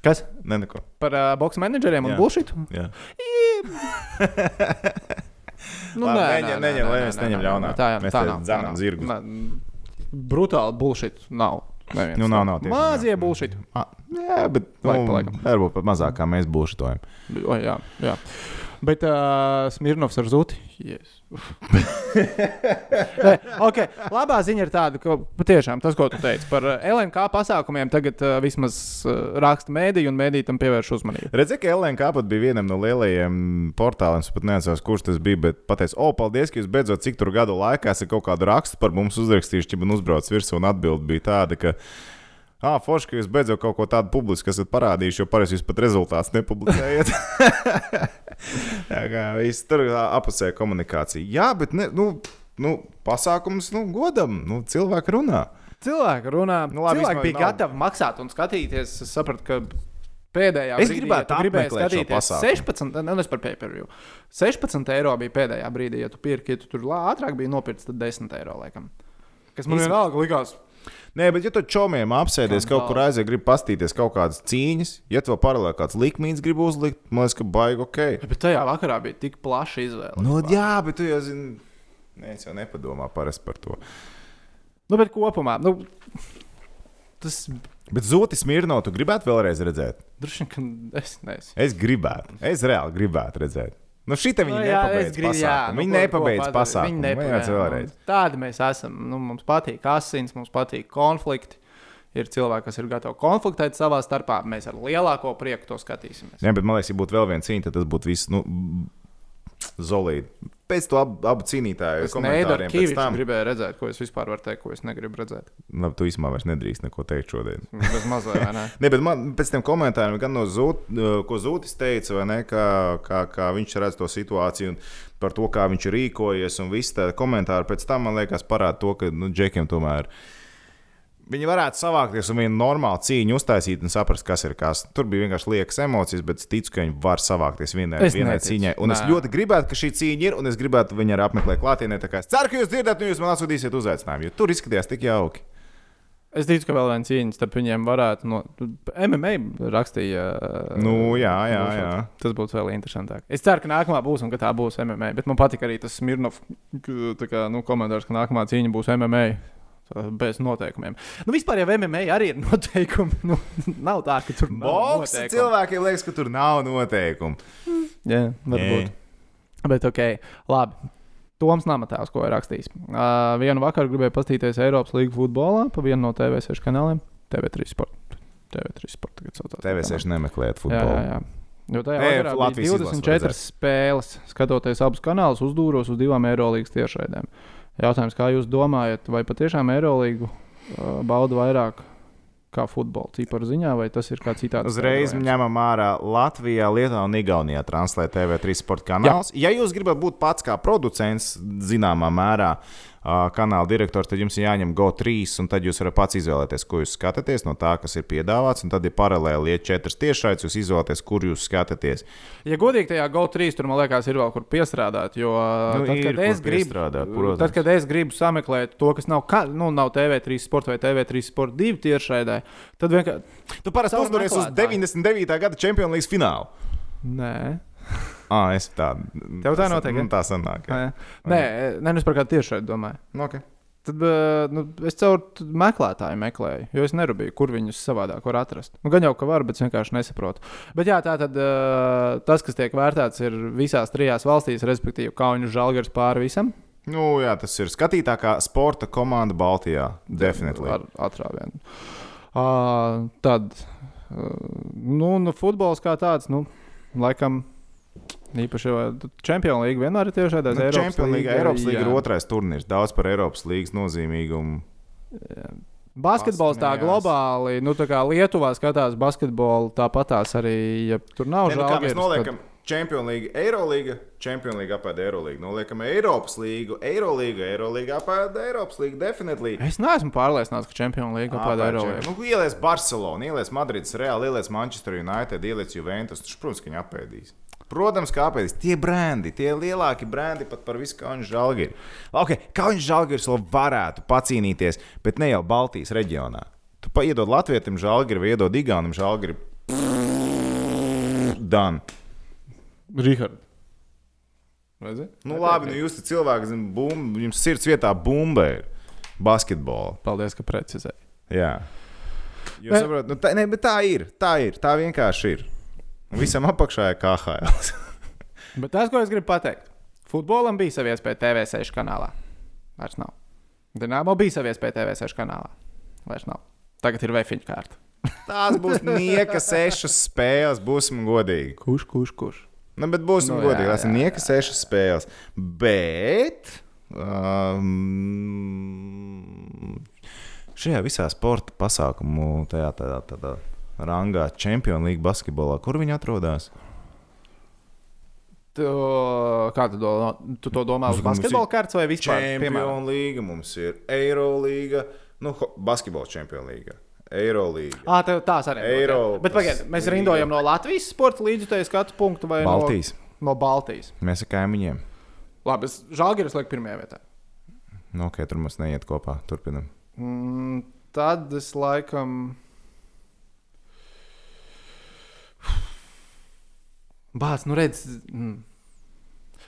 Speaker 1: Kas?
Speaker 2: Ne, neko.
Speaker 1: Par uh, boxe menedžeriem un bullshit?
Speaker 2: Jā.
Speaker 1: Nu,
Speaker 2: Labi,
Speaker 1: nē,
Speaker 2: neņem-
Speaker 1: nē,
Speaker 2: neņem,
Speaker 1: nē,
Speaker 2: lai mēs neņem ļaunā.
Speaker 1: Tā,
Speaker 2: Mēs
Speaker 1: tā nav.
Speaker 2: zirgus.
Speaker 1: Nē, Brutāli bullshit nav. Neviens
Speaker 2: Nu, nav, nav tiešām,
Speaker 1: Mazie bullshit.
Speaker 2: Jā, bet nu, varbūt pat mazāk kā mēs bullshitojam.
Speaker 1: Jā, jā. Bet uh, Smirnovs ar Zuti. Yes. Nē, okay. Labā ziņa ir tāda, ka patiešām tas, ko tu teici par LNK pasākumiem, tagad uh, vismaz uh, raksta mēdī un mēdī tam pievērš uzmanību.
Speaker 2: Redzēju, ka LNK pat bija vienam no lielajiem portāliem. Es pat neatceros, kurš tas bija. Bet pateicu, o, paldies, ka jūs beidzot cik tur gadu laikā esat kaut kādu rakstu par mums uzrakstījuši, ja man uzbrauc virsū. Un atbildi bija tāda, ka. Ah, forši, ka jūs beidzot kaut ko tādu publiski esat parādījuši, jo parasti jūs pat rezultātus nepublicējat. Tā kā viss tur apusēja komunikācija. Jā, bet ne, nu, nu, pasākums nu, godam, nu, cilvēki runā.
Speaker 1: Cilvēki runā,
Speaker 2: Nu, labi,
Speaker 1: cilvēki bija
Speaker 2: nav-
Speaker 1: gatavi maksāt un skatīties. Es sapratu, ka pēdējā
Speaker 2: Es
Speaker 1: brīdī,
Speaker 2: gribētu
Speaker 1: ja
Speaker 2: šo
Speaker 1: skatīties
Speaker 2: pasākumu.
Speaker 1: 16, ne, es par pay-per-view. 16 eiro bija pēdējā brīdī, ja tu pirki, ja tu tur ātrāk bija nopirkts, tad 10 eiro laikam. Kas man vienalga likās.
Speaker 2: Nē, bet, ja tu čomiem apsēdies kaut kur aiziet, grib pastīties kaut kādas cīņas, ja vēl paralēli kāds likmīns grib uzlikt, man liekas, ka baigi ok.
Speaker 1: Bet tajā vakarā bija tik plaša izvēle.
Speaker 2: Nu, jā, bet tu jau zini, nē, es jau nepadomā parasti par to.
Speaker 1: Nu, bet kopumā, nu, tas
Speaker 2: Bet Zotis Mirno, tu gribētu vēlreiz redzēt?
Speaker 1: droši vien, ka es nezinu.
Speaker 2: Es gribētu, es reāli gribētu redzēt. Nu, šī te
Speaker 1: Nu,
Speaker 2: viņa
Speaker 1: jā,
Speaker 2: nepabeidz
Speaker 1: es gribu- jā,
Speaker 2: pasākumu.
Speaker 1: nu,
Speaker 2: Viņa
Speaker 1: ko- ko
Speaker 2: nepabeidz
Speaker 1: padarīt?
Speaker 2: pasākumu.
Speaker 1: Viņi
Speaker 2: Vajadzētu
Speaker 1: nepabeidz.
Speaker 2: vēlreiz.
Speaker 1: Nu, Tādi mēs esam. Nu, mums patīk asins, mums patīk konflikti. Ir cilvēki, kas ir gatavi konfliktēt savā starpā. Mēs ar lielāko prieku to skatīsimies.
Speaker 2: Jā, bet man liekas, ja būtu vēl viena cīņa, tad tas būtu viss nu, zolīti. Pēc tam abu, abu cīnītāju
Speaker 1: Es
Speaker 2: komentāriem pēc tam.
Speaker 1: gribēju redzēt, ko es vispār varu teikt, ko es negribu redzēt.
Speaker 2: Labi, tu īstenībā vairs nedrīkst neko teikt šodien.
Speaker 1: Bez mazliet, vai ne?
Speaker 2: Ne, bet man pēc tam komentāriem, gan no Zūta, ko Zūtis teica, vai ne, kā, kā, kā viņš redz to situāciju un par to, kā viņš ir rīkojies, un viss tā komentāri pēc tam, man liekas, parāda to, ka nu, Džekiem tomēr. Viņi varētu savākties un vienu normālu cīņu uztaisīt un saprast, kas ir kas. Tur bija vienkārši liekas emocijas, bet es ticu, ka viņi var savākties vienai,
Speaker 1: Es
Speaker 2: vienai cīņai. Un es
Speaker 1: Nē.
Speaker 2: ļoti gribētu, ka šī cīņa ir, un es gribētu viņu arī apmeklēt klātienē. Es ceru, ka jūs dzirdat, un jūs man atsūtīsiet uzaicinājumu, jo tur izskatījās tik jauki.
Speaker 1: Es ticu, ka vēl viena cīņa starp viņiem varētu. No... MMA rakstīja.
Speaker 2: Nu, jā, jā,
Speaker 1: būšot.
Speaker 2: jā.
Speaker 1: Tas būtu vēl interesantāk. Es ceru, ka nākamā būs un ka tā būs MMA. Bet man patīk arī tas Smirnov k- tā kā, nu, komentārs, ka nākamā cīņa būs MMA. Tā, Bez noteikumiem. Nu, vispār jau MMA arī ir noteikumi. Nu, nav tā, ka tur nav
Speaker 2: Boks cilvēkiem liekas, ka tur nav noteikumu.
Speaker 1: Jā, varbūt. Bet ok, labi. Toms Namatāvs, ko ir rakstījis. Uh, vienu vakaru gribēju paskatīties Eiropas līniju futbolā pa vienu no TV6 kanāliem. TV3 sporta. TV3 sporta tagad saucās.
Speaker 2: TV6 nemeklējiet
Speaker 1: Jā,
Speaker 2: futbolu.
Speaker 1: jā, jā. Jo tajā vakarā bija
Speaker 2: Latvijas izlase
Speaker 1: 24
Speaker 2: vajadzētu.
Speaker 1: spēles. Skatoties abus kanālus, uzdūros uz divām Eirolandes tiešraidēm. Jautājums, kā jūs domājat, vai patiešām Eirolīgu uh, bauda vairāk kā futbolu ciparu ziņā, vai tas ir kā citāds?
Speaker 2: Uzreiz ņemam ārā Latvijā, Lietuvā un Igaunijā translē TV3 sporta kanāls. Jā. Ja jūs gribat būt pats kā producents, zināmā mērā, kanāla direktors, tad jums ir jāņem GO3, un tad jūs varat pats izvēlēties, ko jūs skatāties no tā, kas ir piedāvāts. Un tad ir paralēli iet četras tiešraides, jūs izvēlaties, kur jūs skatāties.
Speaker 1: Ja godīgi, tajā GO3 tur man liekas, ir vēl kur piestrādāt. Jo
Speaker 2: Nu,
Speaker 1: tad,
Speaker 2: ir,
Speaker 1: kad es gribu,
Speaker 2: protams.
Speaker 1: tad, kad es gribu sameklēt to, kas nav, ka, nu, nav TV3 sports vai TV3 sports divi tiešraidē, tad vienkārši.
Speaker 2: Tu parasti uzturies uz
Speaker 1: meklētāju.
Speaker 2: 99. gada Champions League finālu.
Speaker 1: Nē,
Speaker 2: Ah, es tādu.
Speaker 1: Tev tā notiek, ja?
Speaker 2: Nu, tā sanāk. jā.
Speaker 1: nē, nē, nē nu, es par kādu tiešraidu domāju.
Speaker 2: Nu, okay.
Speaker 1: Tad nu, es caur meklētāju meklēju, jo es nerūpēju, kur viņus savādāk var atrast. Nu, gan jau, ka var, bet es vienkārši nesaprotu. Bet jā, tā tad tas, kas tiek vērtēts, ir visās trijās valstīs, respektīvi Kaunis Žalgars pāri visam.
Speaker 2: Nu, jā, tas ir skatītākā sporta komanda Baltijā. Definitīvi.
Speaker 1: Ar atrāvienu. Uh, tad, uh, nu, nu, futbols kā tāds, nu, laikam. Īpaši jau Champions League vienmēr ir tieši tādā
Speaker 2: Nu, Champions League, Eiropas līnija ir otrais turnīrs. Daudz par Eiropas līnijas nozīmīgumu.
Speaker 1: Basketbols tā globāli, nu, tā kā Lietuvā skatās basketbolu, tāpatās arī, ja tur nav
Speaker 2: Ne, nu, kā mēs noliekam Champions League, Eirolīga, Champions League apēda Eirolīgu. Noliekam Eiropas līgu, Eirolīga, Eirolīga apēda Eiropas līgu. Definitīvi.
Speaker 1: tad Es neesmu pārliecināts, ka Champions League Eiropā.
Speaker 2: čem- Nu, ielies Barcelona, ielies Madrides Real, ielies Manchester United, ielies Juventus. Tas, protams, ka viņi apēdīs. Protams, kā apēdīs. Tie brendi, tie lielākie brendi pat par visu Kaunas žēlgiri. Okay, Kaunas žēlgiris vēl varētu pacīnīties, bet ne jau Baltijas reģionā. Tu paiedod Latvijam žēlgiri vai iedod Igaunam žēlgiri. Dan.
Speaker 1: Rihard. Redzi?
Speaker 2: Nu, labi, nu jūs esat cilvēki, zin, bum, jums sirds vietā bumba ir basketbola.
Speaker 1: Paldies, ka precizēji.
Speaker 2: Jā. Jūs
Speaker 1: Ne-
Speaker 2: saprotat, nu, tā, ne, tā ir. Tā ir. Tā vienkārši ir. Visam apakšā ir KHL.
Speaker 1: Bet tas, ko es gribu pateikt, futbolam bija savies pie TV6 kanālā. Vairs nav. Dienāmo bija savies pie TV6 kanālā. Vairs nav. Tagad ir vefiņu kārta.
Speaker 2: Tās būs nieka sešas spēles, būsim godīgi.
Speaker 1: Kurš, kurš, kurš?
Speaker 2: Nu, bet būsim
Speaker 1: Nu, jā,
Speaker 2: godīgi. Tas ir nieka sešas spēles. Bet. Um, šajā visā sporta pasākumu, tajā tādā, tādā rangā, Champions League basketbolā, kur viņi atrodas?
Speaker 1: Tu, kā tu, do, tu to domā uz basketbola kārtas vai vispār?
Speaker 2: Champions League, mums ir Eirolīga, nu, basketbola Champions League, Eirolīga.
Speaker 1: Ah, tev tās arī ir. Bet pagaid, mēs
Speaker 2: līga.
Speaker 1: rindojam no Latvijas sporta līdzjutēju skatu punktu vai
Speaker 2: Baltijas.
Speaker 1: no, no Baltijas.
Speaker 2: Mēs ar kaimiņiem.
Speaker 1: Labi, es žāģeris lieku pirmajā vietā.
Speaker 2: Nu, ok, tur mums neiet kopā. Turpinam.
Speaker 1: Mm, tad es laikam. Bāc, nu redz. Mm.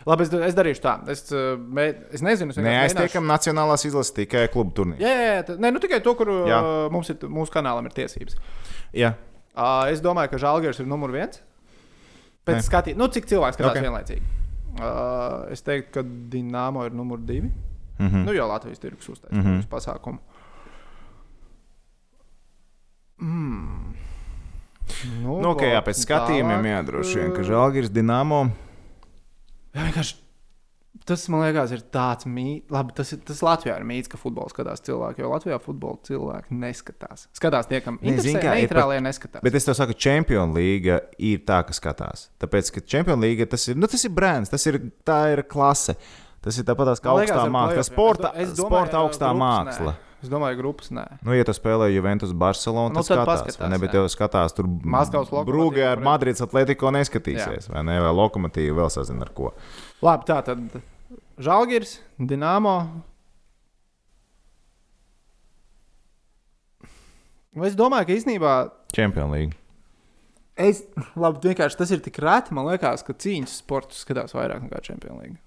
Speaker 1: Labi, es, es darīšu tā. Es, uh, mē, es nezinu, es vienkārši
Speaker 2: Neaiztiekam Nacionālās izlases tikai klubu turnīrā.
Speaker 1: Jā, jā, jā, nē, nu tikai to, kur
Speaker 2: Jā.
Speaker 1: uh, mums ir, mūsu kanālam ir tiesības.
Speaker 2: Jā.
Speaker 1: Uh, es domāju, ka Žalgars ir numur viens. Pēc
Speaker 2: Nē.
Speaker 1: skatījuma, nu, cik cilvēks skatās
Speaker 2: Ok.
Speaker 1: okay. vienlaicīgi. Uh, es teiktu, ka Dienāmo ir numur divi.
Speaker 2: Mhm.
Speaker 1: Nu, jau Latvijas tirgus uztaisīja mm -hmm. pasākumu. Mm. Nu,
Speaker 2: Nu, ok, jā, pēc skatījumiem jādroši vien, ka Žalgiris Dienāmo.
Speaker 1: Jā, vienkārši. Tas man liekas, ir tāds mīts. Labi, tas, ir, tas Latvijā ir mīts, ka futbols skatās cilvēki. Jo Latvijā futbola cilvēki neskatās. Skatās tie, kam
Speaker 2: Ne,
Speaker 1: ir
Speaker 2: zini kā,
Speaker 1: neitrālie, neskatās.
Speaker 2: Bet es tev saku, Champions League ir tā, kas skatās. Tāpēc, ka Champions League tas ir, nu, tas ir brands, tas ir, tā ir klase. Tas ir tāpat kā augstā māksla, sporta,
Speaker 1: Es do- es domāju,
Speaker 2: sporta augstā māksla.
Speaker 1: nē. Es domāju, grupas nē.
Speaker 2: Nu, ja tu spēlē Juventus Barcelonu,
Speaker 1: Nu,
Speaker 2: tad, skatās,
Speaker 1: paskatās,
Speaker 2: ne, bet
Speaker 1: jā.
Speaker 2: jau skatās tur
Speaker 1: Maskavas Lokomotīvu
Speaker 2: Brūgē ar Madrids Atletico neskatīsies, vai ne? Vai Lokomotīvu vēl sazina ar ko.
Speaker 1: Labi, tā tad Žalgiris, Dienāmo. Es domāju, ka īstenībā
Speaker 2: Champions League.
Speaker 1: es, labi, vienkārši tas ir tik reti. Man liekas, ka cīņas sports skatās vairāk nekā Champions League.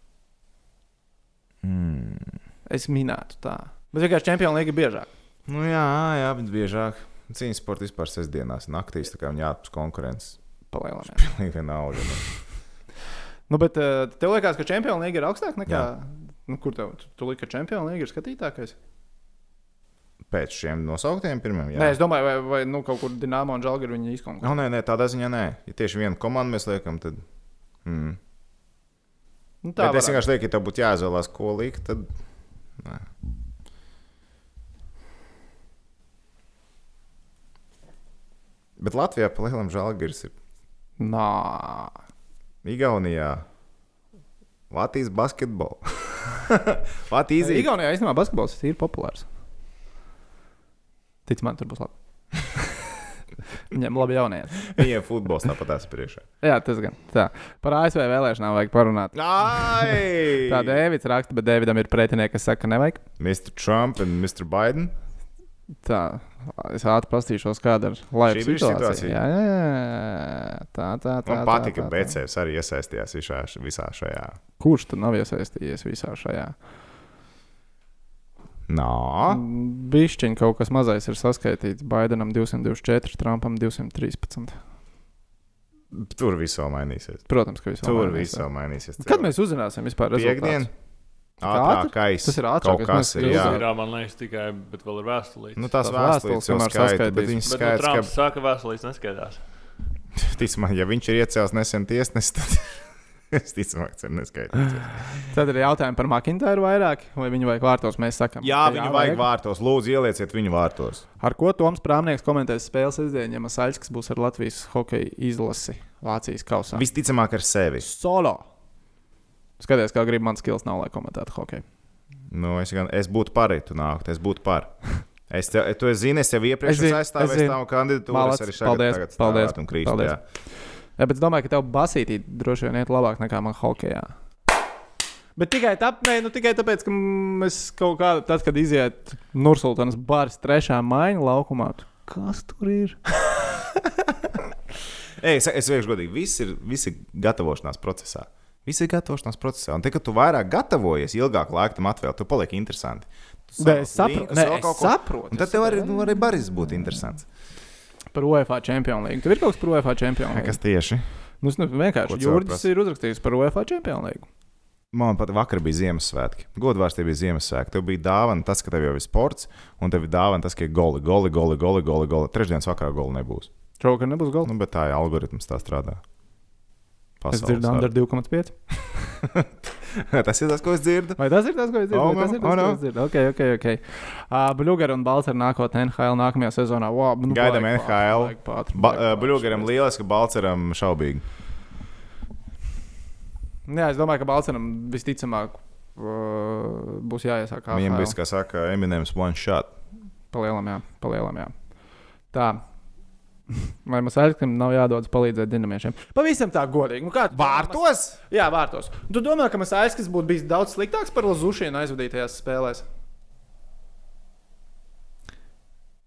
Speaker 2: Mm.
Speaker 1: Es minētu tā. Bet vienkārši Champions League ir biežāk.
Speaker 2: Nu, jā, jā, bet biežāk. Cīņas sports vispār sestdienās, naktīs, tā kā viņi ārpus konkurences.
Speaker 1: Palielināt.
Speaker 2: Pilnīgi vienalga. Nu.
Speaker 1: Nu, bet uh, tev liekas, ka Champions League ir augstāk nekā.
Speaker 2: Jā.
Speaker 1: Nu, kur tev? Tu, tu liki, ka Champions League ir skatītākais?
Speaker 2: Pēc šiem nosauktiem pirmiem. Jā.
Speaker 1: Nē, es domāju, vai, vai nu, kaut kur Dienāmo un Žalgiru viņi izkonkurē.
Speaker 2: Oh, nē, nē, tādā ziņā nē. Ja tieši vienu komandu mēs liekam, tad. Mm.
Speaker 1: Nu,
Speaker 2: Tā Bet es vienkārši lieku, ja tev būtu jāizvēlās, ko likt, tad. Nē. Bet Latvijā pa lielam žēlgars ir
Speaker 1: Nā.
Speaker 2: Igaunijā. Latvijas basketbols. Latvijas izdevies.
Speaker 1: Igaunijā īstenībā basketbols ir populārs. Tic man, tur būs labi. Viņam labi jaunie.
Speaker 2: Viņiem futbols tāpat tās priekšā.
Speaker 1: Jā, tas gan. Tā. Par ASV vēlēšanām vajag parunāt.
Speaker 2: Ai!
Speaker 1: Tā Dēvids raksta, bet Dēvidam ir pretinieki, kas saka, ka nevajag.
Speaker 2: Mr. Trump un Mr. Biden.
Speaker 1: Tā, es ātri pastīšos, kāda ir laiva situācija.
Speaker 2: situācija.
Speaker 1: Jā, jā, jā. Tā, tā, tā.
Speaker 2: Man
Speaker 1: tā,
Speaker 2: ka. Becēvs arī iesaistījās visā, visā šajā.
Speaker 1: Kurš tad nav iesaistījies visā šajā?
Speaker 2: Nā,
Speaker 1: Bišķiņ kaut kas mazais ir saskaitīts. Baidenam 224, Trumpam 213.
Speaker 2: tur viss vēl mainīsies.
Speaker 1: Protams, ka viss vēl
Speaker 2: Tur
Speaker 1: mainīsies.
Speaker 2: viss vēl mainīsies.
Speaker 1: Kad mēs uzzināsim vispār
Speaker 2: Piekdien?
Speaker 1: rezultātus?
Speaker 2: Ātrākais.
Speaker 1: Tas ir ātrākais, mēs-
Speaker 2: ir.
Speaker 3: Ir, man liekas, tikai, bet vēl ir vēstulīte.
Speaker 2: Nu, tās vēstules jau skaita, bet
Speaker 3: bet nu,
Speaker 2: skaidrs,
Speaker 3: Trumps
Speaker 2: ka,
Speaker 3: saka, vēstulīte neskaidrs.
Speaker 2: ticamāk, ja viņš ir iecēlis nesen tiesnesi, tad es ticamāk, tas ir neskaidrs.
Speaker 1: Tad ir jautājumi par Makintāru vairāk, vai viņu vajag vārtos. Mēs sakām,
Speaker 2: Jā,
Speaker 1: ka
Speaker 2: viņu vajag vārtos. Lūdzu, ielieciet viņu vārtos.
Speaker 1: Ar ko Toms Prāmnieks komentēs spēles sestdien, ja Masaļskis būs ar Latvijas hokeja izlasi Vācijas kausā?
Speaker 2: Visticamāk, ar sevi.
Speaker 1: Solo! Skaties, kā grib mans skills nav, lai komentētu hokeju.
Speaker 2: Nu, es, gan, es būtu par, ja tu nāktu. Es būtu par. Es te, tu esi zini, es jau iepriekš
Speaker 1: Es
Speaker 2: esmu
Speaker 1: es
Speaker 2: aizstāvējis
Speaker 1: zinu.
Speaker 2: tavu kandidatūru.
Speaker 1: Malac,
Speaker 2: Es arī šeit
Speaker 1: paldies,
Speaker 2: tagad
Speaker 1: paldies,
Speaker 2: un krīstu.
Speaker 1: paldies.
Speaker 2: jā.
Speaker 1: Jā, bet es domāju, ka tev basītī droši vien iet labāk nekā man hokeja. Bet tikai, tāp, nē, nu, tikai tāpēc, ka mēs kaut kādā, tad, kad iziet Nursultānas bars trešā maiņa laukumā, tu- kas tur ir?
Speaker 2: Ej, es, es vienkārši godīgi, viss ir, viss ir gatavošanās procesā. Viss ir gatavošanās procesā. Un, te, kad tu vairāk gatavojies, ilgāk laika tam atvēlēt, tu paliek interesanti. Tu
Speaker 1: Nē, es saprotu, nē, es saprotu.
Speaker 2: Un tad tev arī, nu, arī baris būtu interesants.
Speaker 1: Par UEFA Champions League. Tev ir kaut kas par UEFA Champions League?
Speaker 2: Kas tieši?
Speaker 1: Nu,
Speaker 2: Ko
Speaker 1: vienkārši Jurģis ir uzrakstījis par UEFA Champions League.
Speaker 2: Man pat vakar bija Ziemassvētki. Godvārds tev bija Ziemassvētki. Tev bija dāvana tas, ka tev jau ir sports, un tev ir dāvana tas, ka ir goli, goli, goli, goli, goli. goli. Trešdienas vakarā goli nebūs.
Speaker 1: Šovakar nebūs galva.
Speaker 2: Nu, bet tā ir algoritms, tā strādā.
Speaker 1: Es dzirdu, Andra 2,5.
Speaker 2: tas ir tas, ko es dzirdu.
Speaker 1: Vai tas ir tas, ko es dzirdu?
Speaker 2: Oh,
Speaker 1: Vai tas ir tas,
Speaker 2: oh, no.
Speaker 1: ko es dzirdu? Ok, ok, ok. Uh, Blueger un Balts ar nākotnē NHL nākamajā sezonā. Wow, nu,
Speaker 2: Gaidām NHL.
Speaker 1: pātri.
Speaker 2: Bluegaram lieliski, Balceram šaubīgi.
Speaker 1: Jā, es domāju, ka Balčūskam visticamāk uh, būs jāiesāk
Speaker 2: Viņam bija, kā saka, Eminems one shot.
Speaker 1: palielam, jā, palielam, jā. Tā. Vai mums aizsakām, nav jādodas palīdzēt dinamiešiem? Pavisam tā godīgi. Nu, kā
Speaker 2: Vārtos?
Speaker 1: Jā, vārtos. Tu domā, ka mums aizsakās būtu bijis daudz sliktāks par Lazušienu aizvadītajās spēlēs?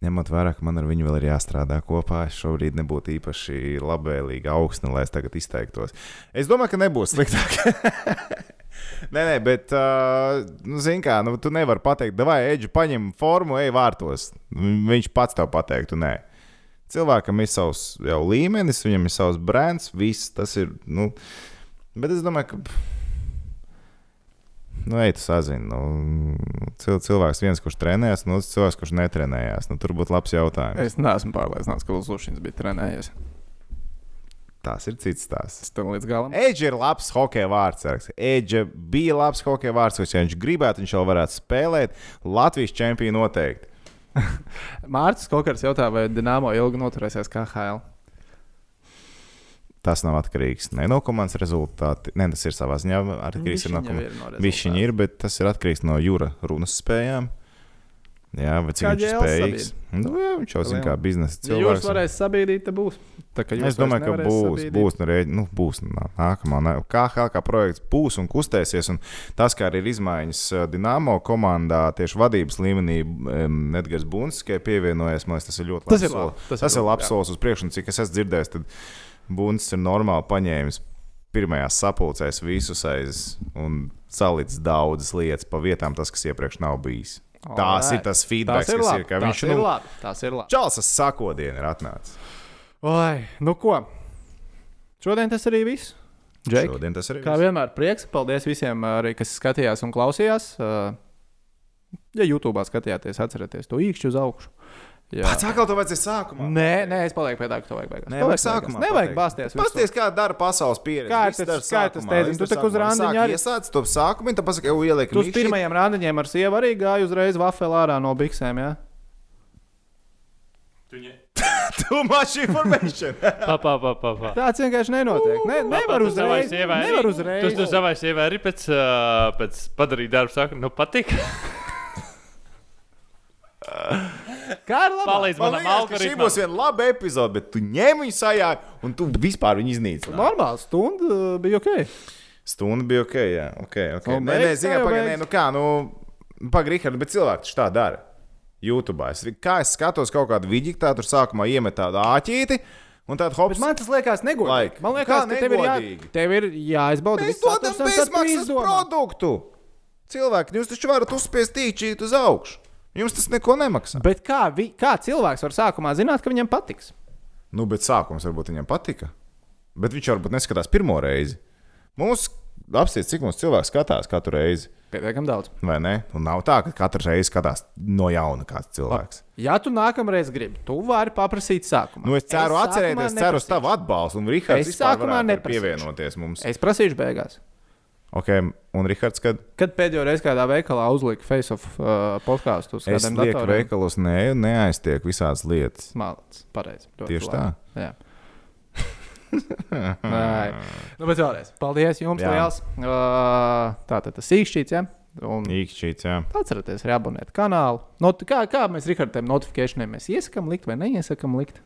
Speaker 2: Ņemot vērā, ka man ar viņu vēl ir jāstrādā kopā, es šobrīd nebūtu īpaši labvēlīgi augsts, lai es tagad izteiktos. Es domāju, ka nebūs sliktāk. nē, nē, bet, uh, nu, zini, kā, nu, tu nevari pateikt, vai eģi paņem formu, ej vārtos. Viņš pats tev pateiktu, nē. Cilvēkam ir savs jau līmenis, viņam ir savs brands, viss tas ir. Nu, bet es domāju, ka. Nu, ej, tu sazini. Nu, cil, cilvēks viens, kurš trenējas, un otrs cilvēks, kurš netrenējās. Nu, tur būtu labs jautājums.
Speaker 1: Es neesmu pārliecināts, ka Lazušins bija trenējies.
Speaker 2: Tas ir cits stāsts.
Speaker 1: Tas tam līdz galam.
Speaker 2: Edžers ir labs hockey vārds. Edžers bija labs hockey vārds, ja viņš gribētu, viņš jau varētu spēlēt. Latvijas čempionu noteikti.
Speaker 1: Mārcis Kokars jautā, vai Dienāmo ilgi noturēsies kā HL.
Speaker 2: Tas nav atkarīgs ne no komandas rezultātā. Nē, tas ir savā ziņā atkarīgs no komandas.
Speaker 1: no
Speaker 2: Viņš viņa ir, bet tas ir atkarīgs no jūra runas spējām. Jā, vai cik
Speaker 1: Kā
Speaker 2: viņš ir spējīgs? Nu, jā, viņš jau zina, kā biznesa
Speaker 1: Ja jūs
Speaker 2: cilvēks.
Speaker 1: varēsiet sabiedrīt, tad būs.
Speaker 2: Es domāju, ka būs,
Speaker 1: sabiedīt.
Speaker 2: būs, nu, rēģi, nu, būs nā- nākamā. nā- KHL kā projekts būs un kustēsies. Un tas, kā arī ir izmaiņas Dienāmo komandā, tieši vadības līmenī, Edgars Bunskis pievienojies. Man liekas, tas ir ļoti
Speaker 1: Tas
Speaker 2: labs
Speaker 1: ir labi, tas
Speaker 2: Tas
Speaker 1: ir
Speaker 2: labs solis uz priekšu. Un cik es esmu dzirdējis, tad Bunskis ir normāli paņēmis pirmajās sapulcēs visus aiz un salicis daudzas lietas pa vietām, tas, kas iepriekš nav bijis. Tās
Speaker 1: Alright.
Speaker 2: ir tas feedback,
Speaker 1: Tas ir
Speaker 2: kas
Speaker 1: labi.
Speaker 2: ir. ka Viņš
Speaker 1: ir
Speaker 2: nu,
Speaker 1: labi. Tas ir labi.
Speaker 2: Čāls sakodienu ir atnācis.
Speaker 1: Oi, nu ko? Šodien tas arī viss. Džek,
Speaker 2: Šodien tas arī
Speaker 1: kā
Speaker 2: viss.
Speaker 1: vienmēr, prieks. Paldies visiem, arī, kas skatījās un klausījās. Uh, Ja YouTube skatījāties, atcerieties to īkšķi uz augšu. Jā.
Speaker 2: Pats atkal to vajadzēja sākumā.
Speaker 1: Nē, nē, es palieku pie tā, ka to vajag beigās.
Speaker 2: Nē, vajag sākumā.
Speaker 1: Nevajag bāzties.
Speaker 2: Pasties, kā dara pasaules pieredze.
Speaker 1: Kā tas-
Speaker 2: dara
Speaker 1: kā tas
Speaker 2: viss
Speaker 1: tu tak uz
Speaker 2: Sāk
Speaker 1: arī-
Speaker 2: Iesāc to sākumu, tad pasaki, jau ieliek.
Speaker 1: Tu uz pirmajiem randiņiem ar sievu arī gāji uzreiz vafeli ārā no biksēm. Ja?
Speaker 2: Too much information.
Speaker 3: Pa, pa, pa, pa, pa.
Speaker 1: Tāds vienkārši nenotiek. Ne, nevar
Speaker 3: Tu
Speaker 1: uzreiz.
Speaker 3: sievai arī-
Speaker 1: Nevar
Speaker 3: Tu
Speaker 1: uzreiz.
Speaker 3: tu savai sievai arī pēc, uh, pēc padarīt darbu, saka, nu patīk.
Speaker 1: Kā ar labu?
Speaker 3: Palīdz
Speaker 2: Man
Speaker 3: manam
Speaker 2: ka šī
Speaker 3: algoritmam.
Speaker 2: būs viena laba epizode, bet tu ņem viņu sajā un tu vispār viņu iznīcini.
Speaker 1: Normāli stunda uh, bija ok.
Speaker 2: Stunda bija ok, jā. Okay, okay.
Speaker 1: Un
Speaker 2: Nē, nē, nē,
Speaker 1: beigas.
Speaker 2: nu kā, nu, Rihard, bet cilvēki taču tā dara. YouTube. Es, kā es skatos kaut kādu vidīgu, tā tur sākumā iemet tādu āķīti, un tad hops.
Speaker 1: Bet man tas liekas negodīgi.
Speaker 2: Like.
Speaker 1: Man liekas, ka tev ir, jā, tev ir jāizbauda
Speaker 2: Mēs dodam bezmaksas produktu. Cilvēki, jūs taču varat uzspiest tīčīt uz augšu. Jums tas neko nemaksā.
Speaker 1: Bet kā, vi, kā cilvēks var sākumā zināt, ka viņam patiks?
Speaker 2: Nu, bet sākums varbūt viņam patika. Bet viņš varbūt neskatās pirmo reizi. Mums apstāties, cik mums cilvēks skatās katru reizi.
Speaker 1: Pietiekami daudz.
Speaker 2: Vai ne? Un nav tā, ka katru reizi skatās no jauna kāds cilvēks.
Speaker 1: Ja tu nākamreiz gribi, tu vari paprasīt sākumā.
Speaker 2: Nu, es ceru, es ceru uz tavu atbalstu. Un
Speaker 1: Es
Speaker 2: vispār
Speaker 1: sākumā
Speaker 2: varētu
Speaker 1: neprasīšu.
Speaker 2: pievienoties mums.
Speaker 1: Es prasīšu beigās.
Speaker 2: Ok, un Rihards, kad
Speaker 1: Kad pēdējo reizi kādā veikalā uzlika Face of uh, podkāstu
Speaker 2: es lieku
Speaker 1: datoriem?
Speaker 2: veikalos, ne, neaiztiek visādas lietas.
Speaker 1: Malts, pareizi.
Speaker 2: Tieši
Speaker 1: labi. Jā. Nē, nu, bet vēlreiz. Paldies jums,
Speaker 2: Jā.
Speaker 1: liels. Uh, tā tad tas īkšķīts, ja? Un
Speaker 2: Īkšķīts, jā.
Speaker 1: atcerieties, arī abonēt kanālu. Not, kā, kā mēs Rihardam notifikācijām mēs iesakām likt vai neiesakām likt?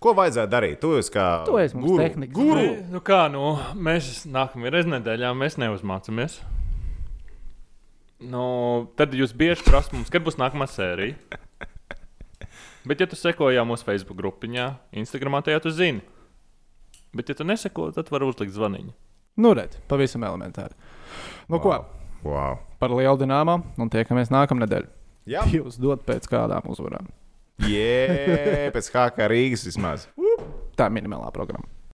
Speaker 2: Ko vajadzētu darīt? Tu esi kā
Speaker 1: Tu esi
Speaker 2: guru.
Speaker 1: tehnikas.
Speaker 2: Guru!
Speaker 3: Nu, nu kā, nu, mēs nākamajā reizē nedēļā mēs neuzmācāmies. Nu, tad jūs bieži prasat mums, kad būs nākamā sērija. Bet, ja tu sekojā mūsu Facebook grupiņā, Instagramā, tad tu zini. Bet, ja tu neseko, tad var uzlikt zvaniņu.
Speaker 1: Nu, redz, pavisam elementāri. Nu, wow. ko?
Speaker 2: Wow.
Speaker 1: Par lielu dināmo un tiekamies nākamnedēļ.
Speaker 2: Jā,
Speaker 1: Jūs dod pēc kādām uzvarām.
Speaker 2: Jē, pēc kā Rīgas vismaz.
Speaker 1: Tā ir minimālā programma.